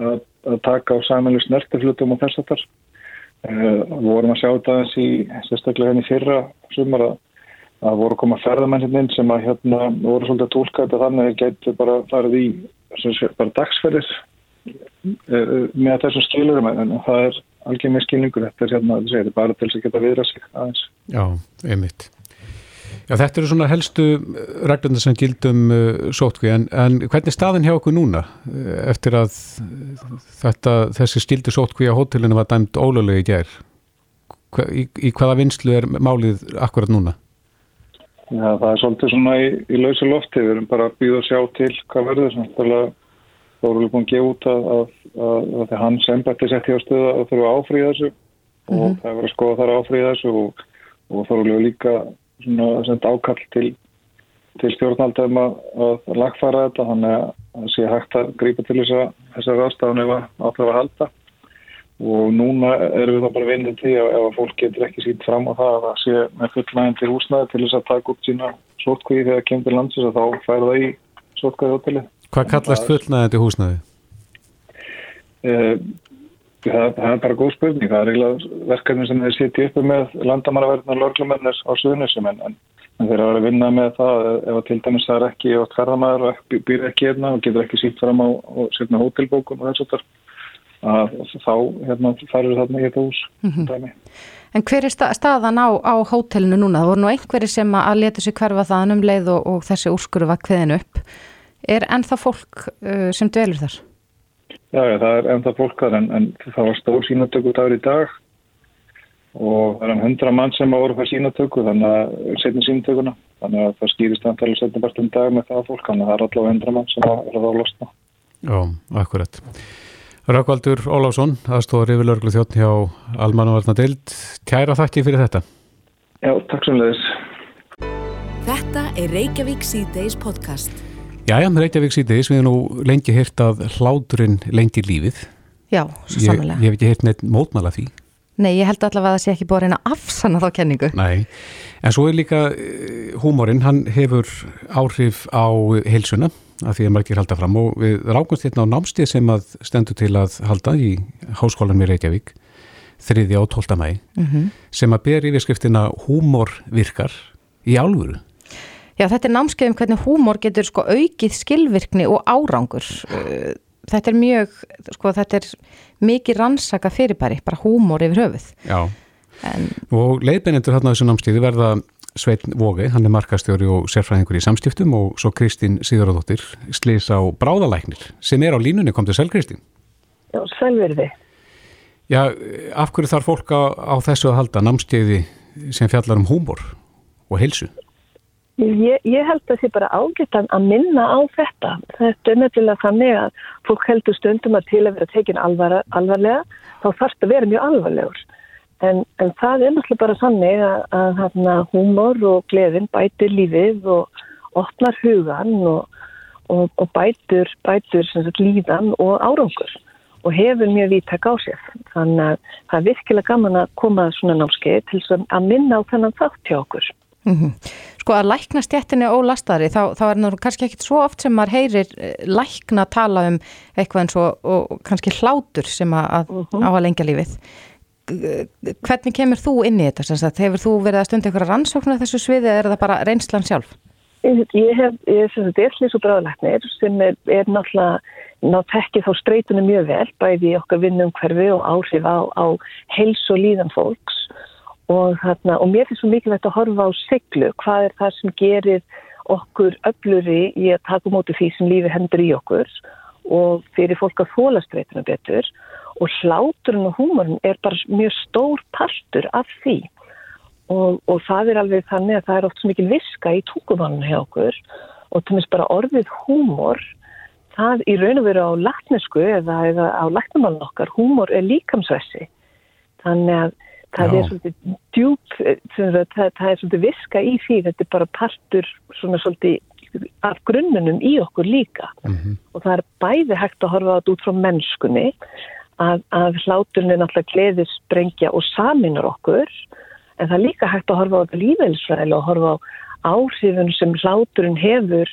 að, að taka á samanlega snertiflutum og þess að þar við vorum að sjá þetta eins í sérstaklega henni fyrra sumar að það voru koma ferðamenninn sem að hérna voru svolítið að tólka þetta þannig að það getur bara farið í bara dagsferðir. Eh, með þessum skilurum en það er með skilningur þetta er hérna, þetta er bara til þess að geta viðra sig aðeins. Já, einmitt. Já, þetta eru svona helstu reglurna sem gildum uh, sótkví en, en hvernig er staðin hjá okkur núna eftir að þetta, þessi skildu sótkví á hótelinu var dæmt ólöglega í gerð? Í, í hvaða vinslu er málið akkurat núna? Já, það er svolítið svona í, í lausa lofti, við erum bara að býða að sjá til hvað verður svona þá erum við búin að gefa út að, að, að, að hans embætti setti á stöða að þurfa að áfríða þessu. Mm -hmm. og það er verið að skoða þar að áfríða þessu og, og þá erum við líka svona ákall til, til stjórnaldum að lagfara þetta þannig að það sé hægt að grípa til þessar aðstafan ef að halda. Og núna erum við þá bara vinnið til að ef að fólk getur ekki sínt fram á það að það sé með fullnæginn til húsnaði til þess að taka upp sína sótkvíði þegar kemur til landsins og þá fær það í sótkvíði hótelið Hvað kallast fullnaðandi húsnaði? Uh, það, það er bara góð spurning. Það er eiginlega verkefni sem þeir sitja uppi með landamannaverðnar lörglumennir á suðunisum en, en, en þeir eru að vinna með það ef að til dæmis það er ekki átt ferðamæður og býr ekki hérna og getur ekki sítt fram á sérna hótelbókum og þess að þá hérna, færur þarna í þetta hús. Mm -hmm. En hver er staðan á, á hótelinu núna? Það voru nú einhverju sem að leta sér hverfa það um leið og, og þessi úrskuru var kveðin upp. Er ennþá fólk uh, sem dvelur þar? Já, já, það er ennþá fólk þar en, en það var stór sínatöku dagur í dag og það er um hundra mann sem á orða sínatöku þannig að setjum sínatökuna þannig að það skýrist antalið setjum bara um dag með það fólk þannig að það er allavega hundra mann sem er að þá losna. Já, akkurat. Rökkvaldur Ólásson, aðstóður yfirlörglu þjóttn hjá Almannavarnadeild. Kæra þakki fyrir þetta. Já, takk sem leiðis. Þetta er Reykjavík C-Days podcast. Jæja, Reykjavík C-Days, við erum nú lengi hirt að hláturinn lengi lífið. Já, svo samanlega. ég hef ekki hirt neitt mótmæla því. Nei, ég held allavega að það sé ekki búið að reyna að afsanna þá kenningu. Nei, en svo er líka eh, húmórin, hann hefur áhrif á heilsuna af því að margir halda fram og við rákumst hérna á námstið sem að stendur til að halda í háskólan með Reykjavík 3. og 12. mæ Mhm. sem að ber yfirskriftina húmór virkar í álfuru. Já, þetta er námskeið um hvernig húmor getur sko aukið skilvirkni og árangur. Uh, Þetta er mjög, sko, þetta er mikið rannsaka fyrirbæri, bara húmor yfir höfuð. Já. En, Og leiðbeinendur hérna á þessu námstíði verða Sveitn Vógi, hann er markastjóri og sérfræðingur í samstiftum og svo Kristín Sigurðardóttir, slís á bráðalæknir sem er á línunni, kom til Sel Kristín. Já, selvverði. Já, af hverju þarf fólk á, á þessu að halda námskeiði sem fjallar um húmor og heilsu? Ég, ég held að það sé bara ágættan að minna á þetta. Þetta er nefnilega þannig að fólk heldur stundum að til að vera tekin alvar, alvarlega, þá þarf það að vera mjög alvarlegur. En, en það er náttúrulega bara þannig að, að, að húmor og gleðin bætir lífið og opnar hugan og, og, og bætur, bætur sagt, líðan og árangur og hefur mjög víttak á sér. Þannig að það er virkilega gaman að koma svona námskeið til að minna á þennan þátt hjá okkur. mm Sko að lækna stjættinni ólastari, þá, þá er það kannski ekkit svo oft sem maður heyrir eh, lækna tala um eitthvað eins og, og kannski hlátur sem að, að á að lengja lífið. Hvernig kemur þú inn í þetta? sem sagt? Hefur þú verið að stunda einhverja rannsóknar þessu sviði eða er það bara reynslan sjálf? Ég hef, ég er sem sagt erlis og bráðlæknir sem er, er náttúrulega ná tekki þá streytunum mjög vel bæði okkar vinnum hverfi og áhrif á, á heils og líðan fólks og, þarna, og mér finnst svo mikilvægt að horfa á siglu, hvað er það sem gerir okkur öfluri í að taka móti því sem lífi hendur í okkur og fyrir fólk að þóla streytunum betur? Og hláturinn og húmorinn er bara mjög stór partur af því. Og, og það er alveg þannig að það er oft svo mikil viska í tungumanninu hjá okkur. Og til minnst bara orðið húmor það í raun og veru á latnesku eða, eða á latnumann okkar húmor er líkamsvessi þannig að það Já. er svolítið djúb sagt, það, það er svolítið viska í því þetta er bara partur svona svolítið af grunnunum í okkur líka. Og það er bæði hægt að horfa þetta út frá mennskunni að, að hláturinn er náttúrulega gleðisbrengja og saminur okkur en það er líka hægt að horfa á þetta lífeilsfræðilega og horfa á áhrifun sem hláturinn hefur.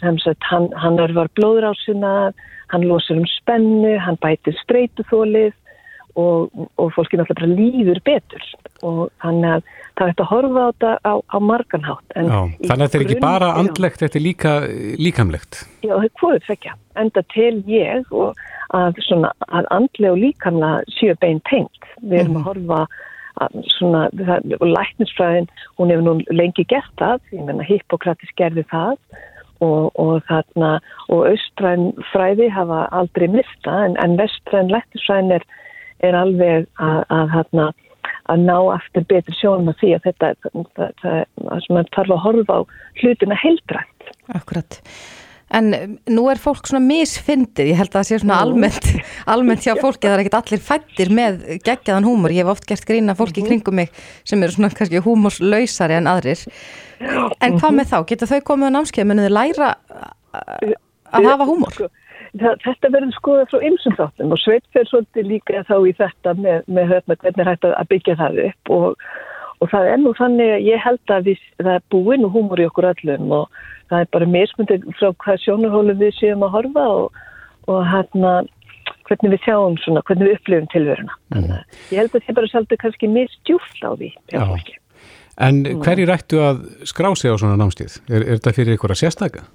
Sem sagt hann, hann örvar blóðrásina, hann losar um spennu, hann bætir streytuþólið og, og fólki náttúrulega bara líður betur og þannig að það er hægt að horfa á þetta á, á marganhátt. Já, þannig að þetta er ekki bara andlegt, þetta er líka líkamlegt. Já, það er hvorið tvekja. Enda til ég og að, svona, að andlega og líkamlega séu bein tengt. Við erum að horfa að svona, það, og læknisfræðin, hún hefur nú lengi gert það, ég menna Hippokratis gerði það og, og þarna, og austræn fræði hafa aldrei mista, en, en vestræn læknisfræðin er, er alveg að, að, að, að ná aftur betri sjónum að því að þetta, þarf að horfa á hlutina heildrænt. Akkurat. En um, nú er fólk svona misfindið, ég held að það sé svona almennt, almennt hjá fólki, það er ekkert allir fættir með geggjaðan húmor. Ég hef oft gert grína fólki í kringum mig sem eru svona kannski húmorslausari en aðrir. En hvað með þá? Geta þau komið á námskeið, menn þau læra að að hafa húmor? Sko, þetta verður skoðað frá ymsum þáttum og Sveit fyrir svolítið líka þá í þetta með, með hérna, hvernig er hægt að byggja það upp og, og það er nú þannig að ég held að við, það er búin og húmor í okkur öllum og það er bara mismundið frá hvað sjónarhólu við séum að horfa og, og hérna hvernig við sjáum svona, hvernig við upplifum tilveruna. Mm. Ég held að það bara svolítið kannski misdjúft á því. En hverju rættu að skrá sig á svona námstíð? Er, er þetta fyrir ykkur að sérstaka?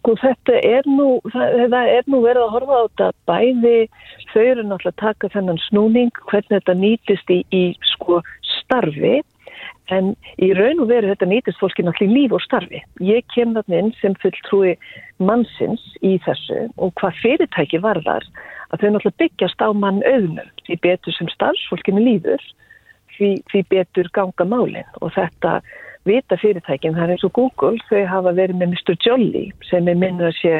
Sko þetta er nú, það, er nú verið að horfa á þetta bæði, þau eru náttúrulega að taka þennan snúning, hvernig þetta nýtist í, í sko starfi, en í raun og veru þetta nýtist fólki náttúrulega í líf og starfi. Ég kem þarna inn sem fulltrúi mannsins í þessu og hvað fyrirtæki varðar að þau náttúrulega byggjast á mann auðnum, því betur sem starfsfólkinu líður, því, því betur ganga málinn og þetta vita fyrirtækin, það er eins og Google, þau hafa verið með Mr. Jolly sem er minnur að sé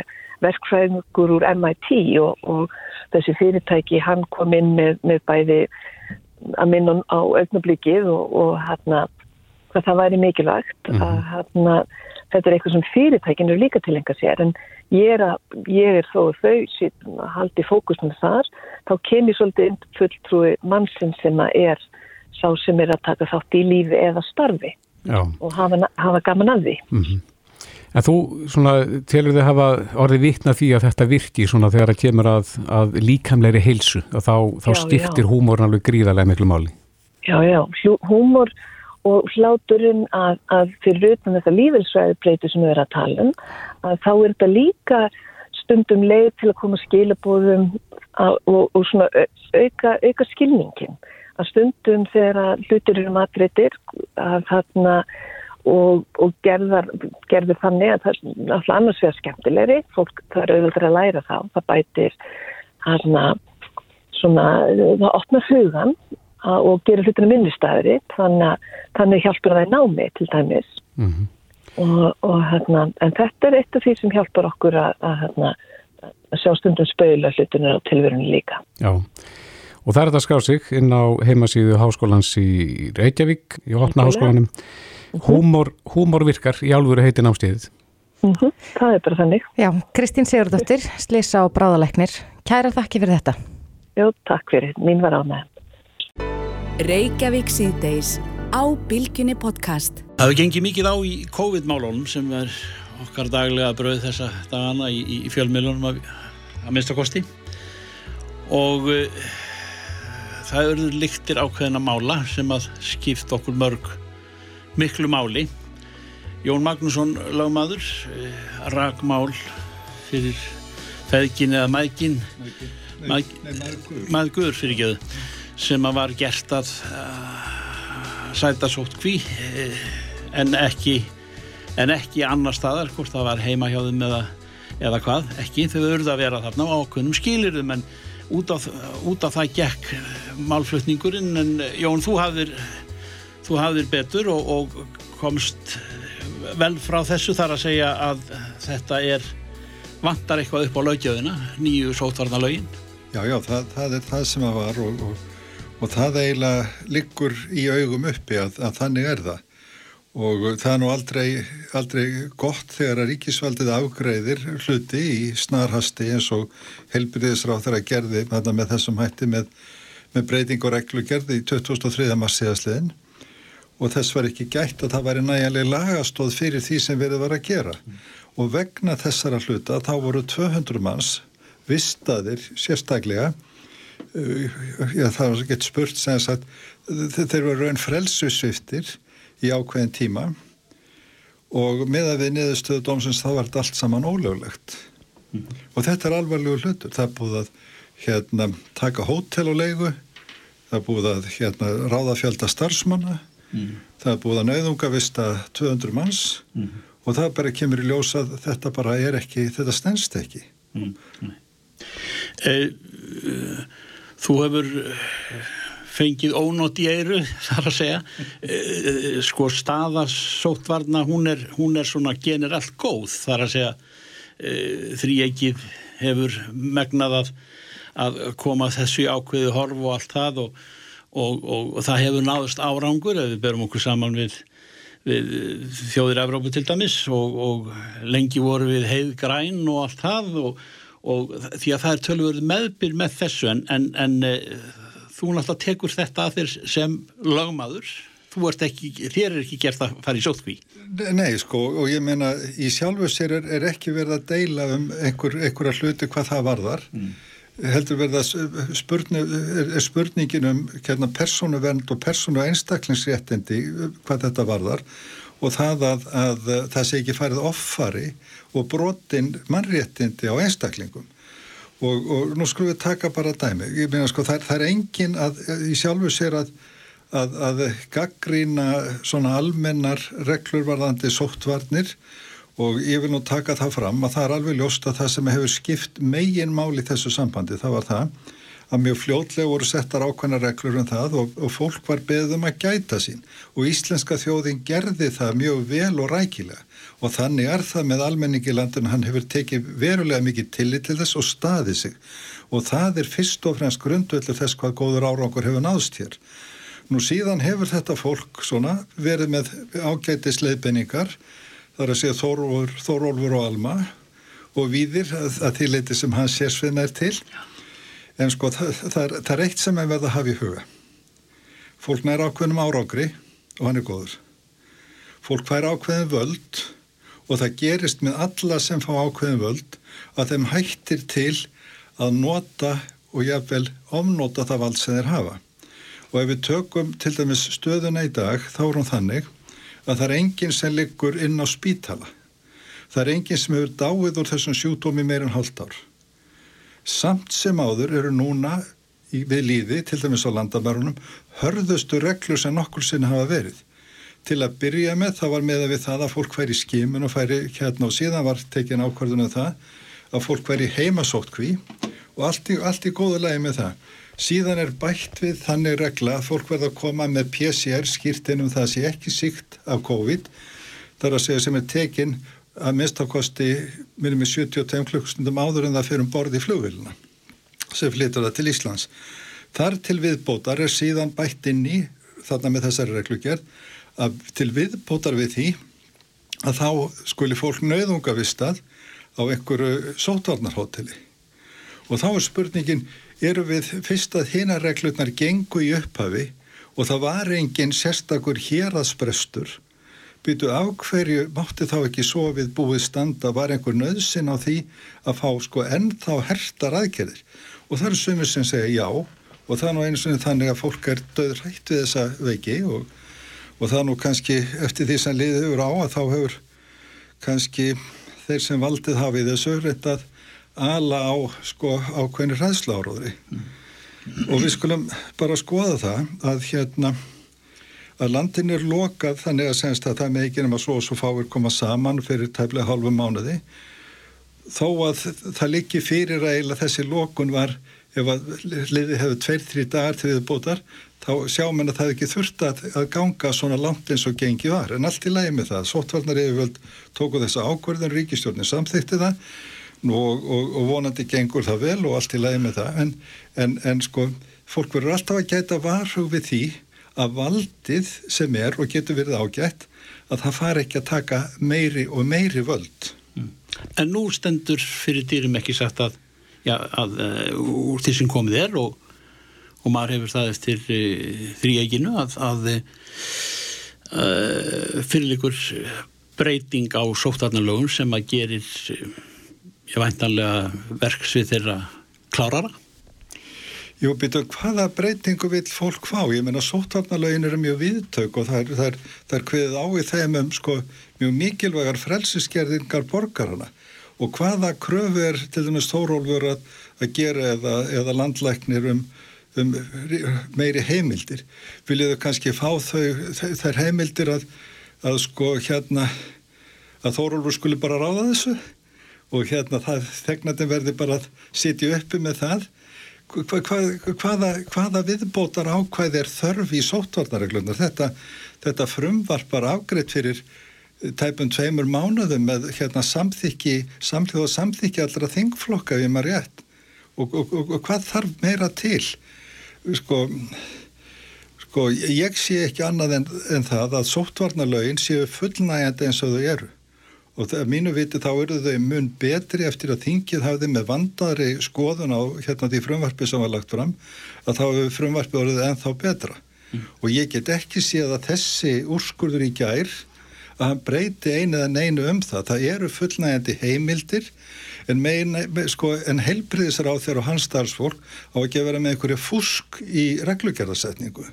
verkfræðingur úr MIT og, og þessi fyrirtæki hann kom inn með, með bæði að minna á augnablikið og, og hérna hvað það væri mikilvægt mm -hmm. að hérna þetta er eitthvað sem fyrirtækinu er líka til enga sér en ég er, að, ég er þó þau síðan að haldi fókusnum þar þá kemur svolítið inn fulltrúi mannsinn sem að er sá sem er að taka þátt í lífi eða starfi Já. og hafa, hafa gaman að því mm -hmm. En þú, svona, telur þið hafa orðið vikna því að þetta virki svona þegar það kemur að, að líkamleiri heilsu og þá, þá stiftir húmórn alveg gríðarlega miklu máli. Já, já, húmór og hláturinn að, að fyrir utan þetta lífelsræðibreyti sem við erum að tala um, að þá er þetta líka stundum leið til að koma skilabóðum og, og svona auka, auka skilningin. Að stundum þegar hlutir eru matriðir að þarna og, og gerðar, gerður þannig að það er alltaf annars vegar skemmtilegri. Fólk það er auðvitað að læra þá. Það bætir hana svona, það opnar hugan og gerir hlutinu minnistæðri þannig, þannig hjálpur það í námi til dæmis. Mm -hmm. og, og hérna, en þetta er eitt af því sem hjálpar okkur að, að, hérna, að sjá stundum spöila hlutinu á tilverunni líka. Já Og það er þetta skrá sig inn á heimasíðu háskólans í Reykjavík, í Opna háskólanum Húmor, húmor virkar í álfuru heitin ástíðið. Mm -hmm, það er bara þannig. Já, Kristín Sigurdóttir, Slisa og Bráðaleknir. Kæra þakki fyrir þetta. Jó, takk fyrir. Mín var á með. Reykjavík síðdeis á Bilginni podcast. Það hefur gengið mikið á í COVID-málunum sem er okkar daglega bröð þessa dagana í, í, fjölmjölunum að, að minnsta kosti og uh, það eru líktir ákveðina mála sem að skipta okkur mörg miklu máli. Jón Magnússon lagmaður eh, ragmál fyrir feðgin eða mægin maður fyrir geðu sem að var gert að sæta sótt kví uh, en ekki en ekki annar staðar hvort það var heima hjá þeim eða, eða hvað. Ekki þau verður að vera þarna á ákveðnum skilirðum en út af, út af það gekk málflutningurinn en Jón þú hafðir þú hafðir betur og, og komst vel frá þessu þar að segja að þetta er vantar eitthvað upp á lögjöðina nýju sótvarna lögin Já, já, það, það er það sem það var og, og, og það eiginlega liggur í augum uppi að, að þannig er það og það er nú aldrei, aldrei gott þegar að ríkisvaldið afgreðir hluti í snarhasti eins og helbriðisráð þegar að gerði með þessum hætti með, með breyting og reglu gerði í 2003. massiðasliðin og þess var ekki gætt að það væri næjanlega lagastóð fyrir því sem verið var að gera mm. og vegna þessara hluta þá voru 200 manns vistaðir sérstaklega uh, já, það var gett spurt sem að þeir voru raun frelsusviftir í ákveðin tíma og með að við niðurstöðu dómsins þá var þetta allt saman ólöglegt mm. og þetta er alvarlegu hlutur það er búið að hérna, taka hótel og leigu það er búið að hérna, ráða fjölda starfsmanna mm. það er búið að nauðungavista 200 manns mm. og það bara kemur í ljós að þetta bara er ekki, þetta stennst ekki mm. e, Þú hefur fengið ónótt í eiru þar að segja. E, sko staðarsóttvarna hún er, hún er svona generallt góð þar að segja. E, þrýegið hefur megnað að, að koma þessu ákveðu horf og allt það og og, og, og það hefur náðust árangur ef við berum okkur saman við, við þjóðir Evrópu til dæmis og, lengi voru við heið græn og allt það og því að það er tölvöld meðbyr með þessu en, en, en þú náttúrulega tekur þetta að þér sem lagmaður þú ert ekki, þér er ekki gert að fara í sótkví Nei sko og ég meina í sjálfu sér er, er ekki verið að deila um einhver, einhverja hluti hvað það varðar. Mm. Heldur verða spurning, er spurningin um hérna, persónuvernd og persónu einstaklingsréttindi hvað þetta varðar og það að, að það sé ekki farið offari og brotin mannréttindi á einstaklingum og, og nú skulum við taka bara dæmi, ég meina sko það, það er engin að í sjálfu sér að að, að gaggrína svona almennar reglur varðandi sóttvarnir og ég vil nú taka það fram að það er alveg ljóst að það sem hefur skipt megin mál í þessu sambandi það var það að mjög fljótlega voru settar ákvæmna reglur um það og, og fólk var beðum að gæta sín. Og íslenska þjóðin gerði það mjög vel og rækilega og þannig er það með almenningi landinu, hann hefur tekið verulega mikið tillit til þess og staðið sig og það er fyrst og fremst grundvöldur þess hvað góður árangur hefur náðst hér. Nú síðan hefur þetta fólk svona verið með ágæti sleiðbenningar, þar að segja Þórólfur, Þórólfur og Alma og víðir að, að því leiti sem hans sérsveina er til. En sko það, það, er, það er eitt sem við verðum að hafa í huga. Fólk nær ákveðnum árágri og hann er góður. Fólk fær ákveðin völd og það gerist með alla sem fá ákveðin völd að þeim hættir til að nota og jáfnvel omnota það vald sem þeir hafa. Og ef við tökum til dæmis stöðuna í dag þá er hún þannig að það er enginn sem liggur inn á spítala. Það er enginn sem hefur dáið úr þessum sjútómi meirinn hálft ár. Samt sem áður eru núna í, við líði, til dæmis á landamærunum, hörðustu reglur sem nokkur sinna hafa verið. Til að byrja með það var með að við það að fólk færi í skimun og færi hérna og síðan var tekin ákvörðunum það að fólk færi heimasótt kví og allt í, allt í góðu lagi með það. Síðan er bætt við þannig regla að fólk verða að koma með PCR skýrtinum það sé ekki síkt af COVID, þar að segja sem er tekin að minnstakosti minnum í 75 klukkstundum áður en það fyrir um borði í flugviluna sem flytur það til Íslands. Þar til viðbótar er síðan bætt inn í þarna með þessari reglugjörð að til viðbótar við því að þá skuli fólk nauðunga vistað á einhverju sótvarnarhóteli og þá er spurningin eru við fyrst að hina reglurnar gengu í upphafi og það var engin sérstakur héraðsbrestur? Byrju af hverju mátti þá ekki svo við búið standa? Var einhver nöðsin á því að fá sko ennþá hertar aðgerðir? Og það eru sumir sem segja já og það er nú einu svona þannig að fólk er döður hægt við þessa veiki og, og það nú kannski eftir því sem liðið hefur á að þá hefur kannski þeir sem valdið hafið þessu reynd að ala á sko ákveðni ræðsláróðri mm. og við skulum bara skoða það að hérna að landin er lokað þannig að senst að það með ekki nema svo og svo fáir koma saman fyrir tæflega halvu mánuði þó að það liggi fyrir að eila þessi lokun var ef að liði hefur tveir-þrý dagar til við bótar þá sjá menn að það ekki þurft að, að ganga svona langt eins og gengi var en allt í lægi með það, sóttvarnar yfirvöld tóku þessa ákverðin, ríkistjórnin samþykti það og, og, og vonandi gengur það vel og allt í lægi með það en, en, en sko fólk verður alltaf að gæta varhug við því að valdið sem er og getur verið ágætt að það fari ekki að taka meiri og meiri völd. Mm. En nú stendur fyrir dýrum ekki sagt að, já, að uh, úr því sem komið er og, og maður hefur það eftir eh, þrýeginu að, að uh, fyrir ykkur breyting á sóttarnalögun sem að gerir ég væntanlega verksvið þeirra klárara Jú, býtu, hvaða breytingu vil fólk fá? Ég meina, sótvarnalögin eru mjög viðtök og það er, það er, það er hviðið á í þeim um sko, mjög mikilvægar frelsiskerðingar borgarana og hvaða kröfu er til dæmis Þórólfur að, að gera eða, eða landlæknir um, um meiri heimildir? Viljiðu kannski fá þau, þær heimildir að, að sko hérna að Þórólfur skuli bara ráða þessu og hérna þegnandi verði bara að sitja uppi með það. Hvað, hvaða, hvaða viðbótar ákvæð er þörf í sóttvarnarreglunar þetta, þetta frumvarpar afgreitt fyrir tæpum tveimur mánuðum með hérna, samþykki samtlið og samþykki allra þingflokka við maður rétt. Og, og, og, og hvað þarf meira til sko, sko ég sé ekki annað en, en það að sóttvarnarlögin séu fullnægjandi eins og þau eru. Og það, mínu viti þá eru þau mun betri eftir að þingið hafði með vandari skoðun á hérna því frumvarfi sem var lagt fram að þá hefur frumvarfi orðið ennþá betra. Mm. og ég get ekki séð að þessi úrskurður í gær að hann breyti einu eða neinu um það. Það eru fullnægandi heimildir en, sko, en heilbriðisar á þeirra og hans starfsfólk á ekki að vera með einhverju fusk í reglugjörðarsetningu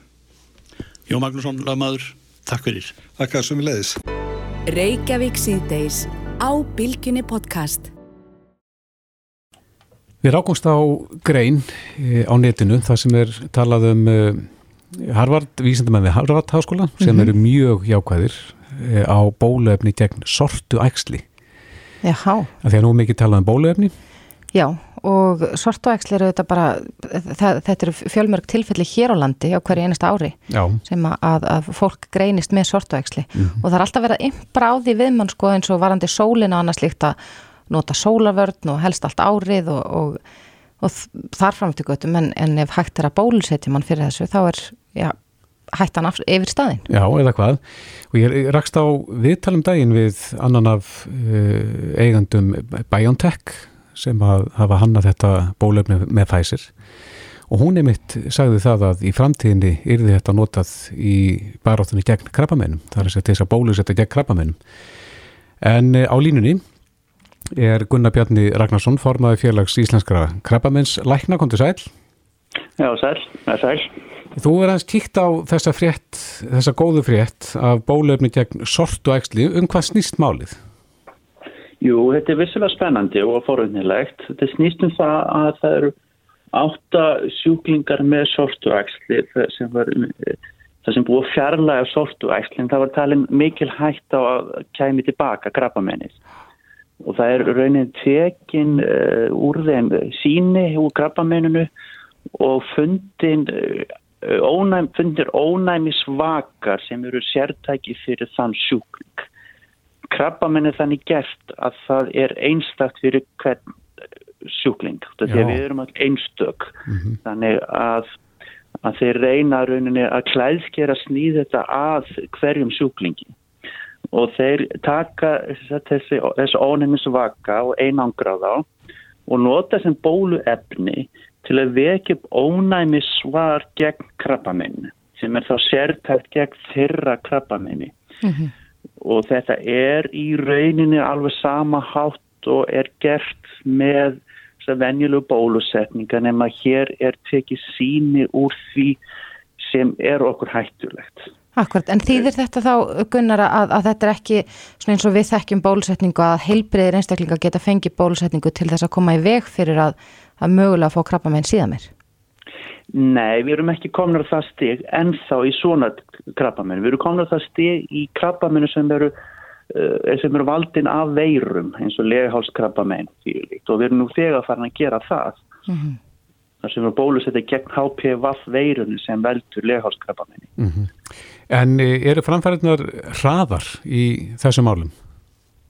Jó Magnússon, lagmaður, takk fyrir Takk að sumi leiðis Reykjavík síðdeis á Bilginni podcast. Við rákumst á grein eh, á netinu þar sem er talað um eh, Harvard, vísendamenn við Harvard háskóla sem mm -hmm. eru mjög jákvæðir eh, á bólöfni gegn sortu ægsli. Jáhá. Þegar nú mikið talað um bólöfni Já, og sortuæksli eru þetta bara, það, þetta eru fjölmörg tilfelli hér á landi á hverju einasta ári Já. sem að, að fólk greinist með sortuæksli mm. og það er alltaf verið að ymbra á því við mann sko eins og varandi sólina og annars líkt að nota sólavörn og helst allt árið og, og, og þar framöftu göttum en, en ef hægt er að bólusetja mann fyrir þessu þá er já, hættan af, yfir staðin. Já, eða hvað. Og ég rakst á viðtalum daginn við annan af uh, eigandum BioNTech sem að hafa hanna þetta bólöfni með Pfizer og hún er mitt sagði það að í framtíðinni yrði þetta notað í baráttunni gegn krabbamennum, það er þess að bólusetta gegn krabbamennum. En uh, á línunni er Gunnar Bjarni Ragnarsson, formaði félags íslenskara krabbamenns. Lækna, kontur sæl? Já, sæl, það er sæl. Þú er aðeins kíkt á þessa frétt, þessa góðu frétt af bólöfni gegn sort og eksli. Um hvað snýst málið? Jú, þetta er vissilega spennandi og forunilegt. Þetta snýst um það að það eru átta sjúklingar með sort og eksli sem var það sem búið fjarlæg af sort og eksli en það var talin mikil hægt á að kæmi tilbaka krabbamennið og það er raunin tekin uh, úr þeim síni úr krabbamenninu og fundin uh, ónæm, fundir ónæmisvakar sem eru sértæki fyrir þann sjúkling. Krabbamenn er þannig gert að það er einstakt fyrir hvern sjúkling. Þegar við erum einstök. Mm -hmm. Þannig að, að þeir reyna rauninni að klæðskera snýð þetta að hverjum sjúklingi. Og þeir taka þessi, þessi ónæmisvaka og einangraða og nota sem bóluefni til að vekja upp ónæmi svar gegn krabbamenni sem er þá sértækt gegn þeirra krabbamenni mm -hmm. og þetta er í rauninni alveg sama hátt og er gert með venjulegu bólusetninga nema hér er tekið síni úr því sem er okkur hættulegt. Akkurat, en þýðir þetta þá Gunnar að, að þetta er ekki svona eins og við þekkjum bólusetningu að heilbreyðir einstaklinga geta fengið bólusetningu til þess að koma í veg fyrir að að mögulega fá krabba með einn síðan mér? Nei, við erum ekki komin á það stig ennþá í svona krabba með. Við erum komin á það stig í krabba með sem eru, uh, sem eru valdin af veirum eins og legahálskrabba með og við erum nú þegar farin að gera það. Mm -hmm. Það sem eru bólusetti gegn HPV veirunni sem veldur legahálskrabba með. Mm -hmm. En eh, eru framfæriðnar hraðar í þessum málum?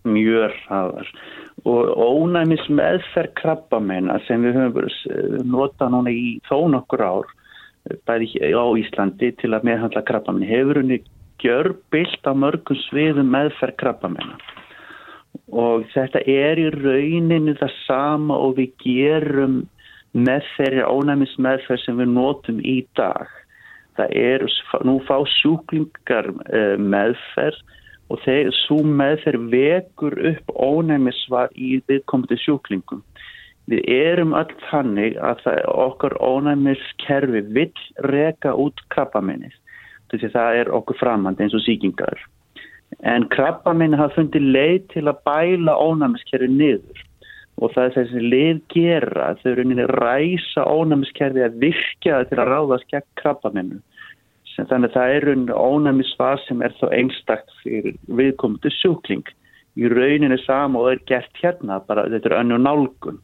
Mjög hraðar og ónæmis meðferð krabbamennar sem við höfum notað núna í þó nokkur ár bæði á Íslandi til að meðhandla krabbamenn hefur henni gjör bilt á mörgum sviðum meðferð krabbamennar og þetta er í rauninu það sama og við gerum með þeirri ónæmis meðferð sem við notum í dag. Það er, nú fá sjúklingar eh, meðferð og þeir með þeir vekur upp ónæmisvar í viðkomandi sjúklingum. Við erum öll þannig að okkar ónæmiskerfi vill reka út krabbaminnið. Það er okkur framhand eins og síkingar. En krabbaminn hafa fundið leið til að bæla ónæmiskerfi niður og það er þessi leið gera þau eru niður ræsa ónæmiskerfi að virkja til að ráðast gegn krabbaminu þannig að það er unn ónæmi svar sem er þá einstakt fyrir viðkomandi sjúkling. Í rauninu sama og er gert hérna bara þetta er önnu nálgun.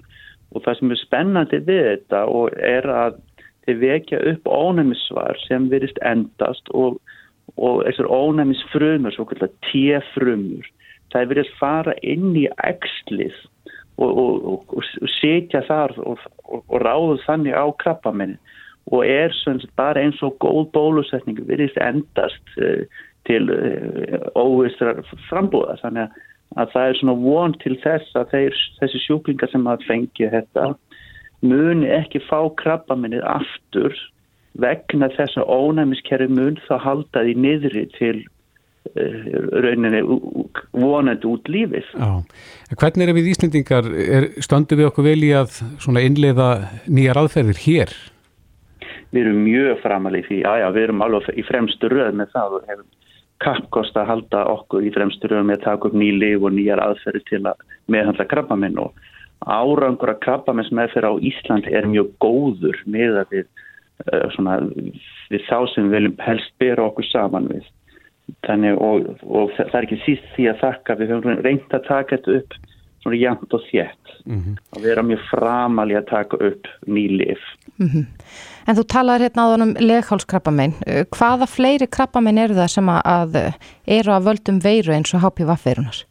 Og það sem er spennandi við þetta og er að þið vekja upp ónæmisvar sem virist endast og, og þessar ónæmisfrumur, svo kallar T-frumur, það er virist fara inn í ekslið og, og, og setja þar og ráðu þannig á krabbamennin og er bara eins og góð bólusetning virðist endast uh, til uh, óvistrar frambúða þannig að það er svona von til þess að þeir, þessi sjúklingar sem að fengi þetta muni ekki fá krabbaminnið aftur vegna þess að ónæmiskerfi mun þá halda því niðri til uh, rauninni vonandi út lífið. Já. Hvernig er við Íslendingar, stöndu við okkur vel í að innleiða nýjar aðferðir hér? Við erum mjög framalið því, já já, við erum alveg í fremstu röð með það og hefum kappkost að halda okkur í fremstu röð með að taka upp ný liv og nýjar aðferði til að meðhandla krabbaminn og árangur að krabbamins meðferð á Ísland er mjög góður með að við, uh, svona, við þá sem við viljum helst bera okkur saman við. Þannig og, og það er ekki síst því að þakka, við höfum reynd að taka þetta upp svona jæmt og þétt mm -hmm. að vera mjög framali að taka upp nýlif. Mm -hmm. En þú talaður hérna á þannum leghálskrabbamein. Hvaða fleiri krabbamein eru það sem að eru að völdum veiru eins og HPV-veirunar?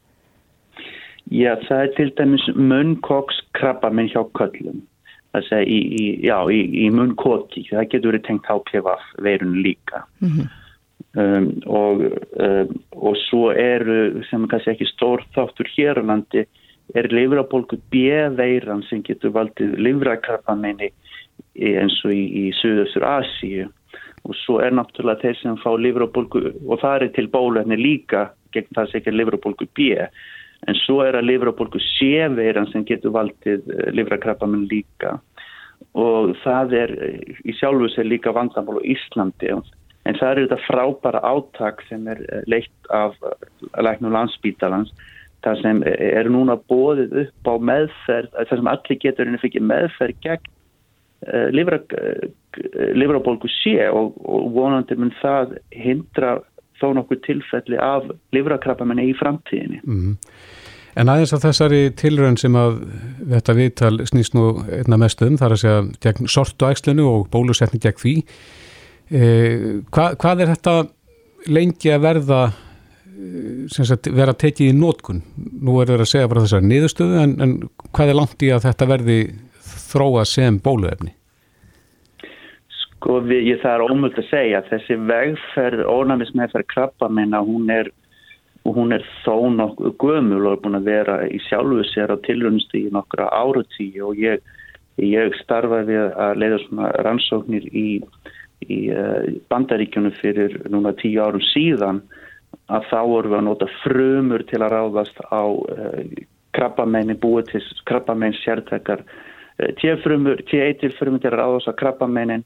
Já, það er til dæmis munnkókskrabbamein hjá köllum. Það segja í, í, já, í, í munnkóki. Það getur verið tengt HPV-veirun líka. Mm -hmm. Um, og, um, og svo eru sem kannski ekki stór þáttur hér á landi er livrabólgu B-veiran sem getur valdið livrakrabbameini eins og í, í Suðaustur Asíu? Og svo er náttúrulega þeir sem fá livrabólgu og það er til bólöfni líka gegn það sem ekki er livrabólgu B. En svo er að livrabólgu C-veiran sem getur valdið eh, livrakrabbamein líka. Og það er í sjálfu sér líka vandamál á Íslandi. En það eru þetta frábæra áttak sem er eh, leitt af eh, læknum landsbítalans. Það sem eh, er núna bóðið upp á meðferð, það sem allir getur henni fikk meðferð gegn uh, livrabólgu sé og, og vonandi mun það hindra þó nokkuð tilfelli af livrakrappamenni í framtíðinni. Mm. En aðeins af þessari tilrönd sem að þetta viðtal snýst nú einna mest um, þar að segja gegn sortu ægslinu og bólusetning gegn því, Eh, hvað, hvað er þetta lengi að verða eh, sagt, vera tekið í nótkun nú er það að segja bara þessari niðurstöðu en, en hvað er langt í að þetta verði þróa sem bóluefni? Sko við, ég, það er ómöld að segja þessi vegferð, ónæmismæðferð krabba minna hún er hún er þó nokkuð gömul og er búin að vera í sjálfu sér á tilrunnstíði nokkra árutíu og ég, ég starfaði að leiða svona rannsóknir í í eh, bandaríkjunum fyrir núna tíu árum síðan að þá voru við að nota frumur til að ráðast á uh, krabbamenni búið til krabbamenn sértekar uh, T-frumur, T1-frumur til að ráðast á krabbamennin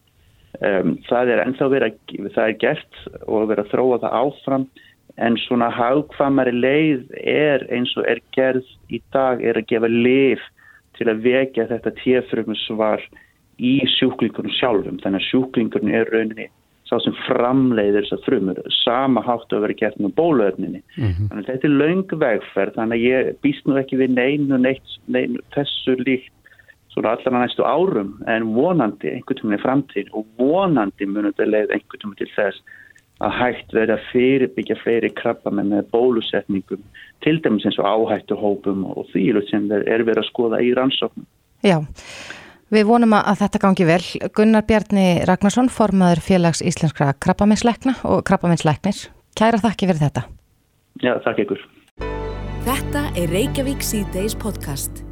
um, það er ennþá verið að það er gert og verið að þróa það áfram en svona hagkvamari leið er eins og er gerð í dag er að gefa lif til að vekja þetta T-frumur svar í sjúklingunum sjálfum. Þannig að sjúklingunum er rauninni sá sem framleiðir þess að frumur sama háttu að vera gert með bóluöfninni mm -hmm. þannig að þetta er laung vegferð þannig að ég býst nú ekki við neinu, neitt, neinu þessu líkt svona allar næstu árum en vonandi einhvern tíma í framtíð og vonandi munum þetta leið einhvern tíma til þess að hægt verða að fyrirbyggja fleiri krabba með, með bólusetningum til dæmis eins og áhættu hópum og því sem er verið að skoða í rannsóknum. Já Við vonum að þetta gangi vel. Gunnar Bjarni Ragnarsson, formaður félags íslenskra krabbaminsleikna og krabbaminsleiknir. Kæra þakki fyrir þetta. Já, þakk ykkur. Þetta er Reykjavík C-Days podcast.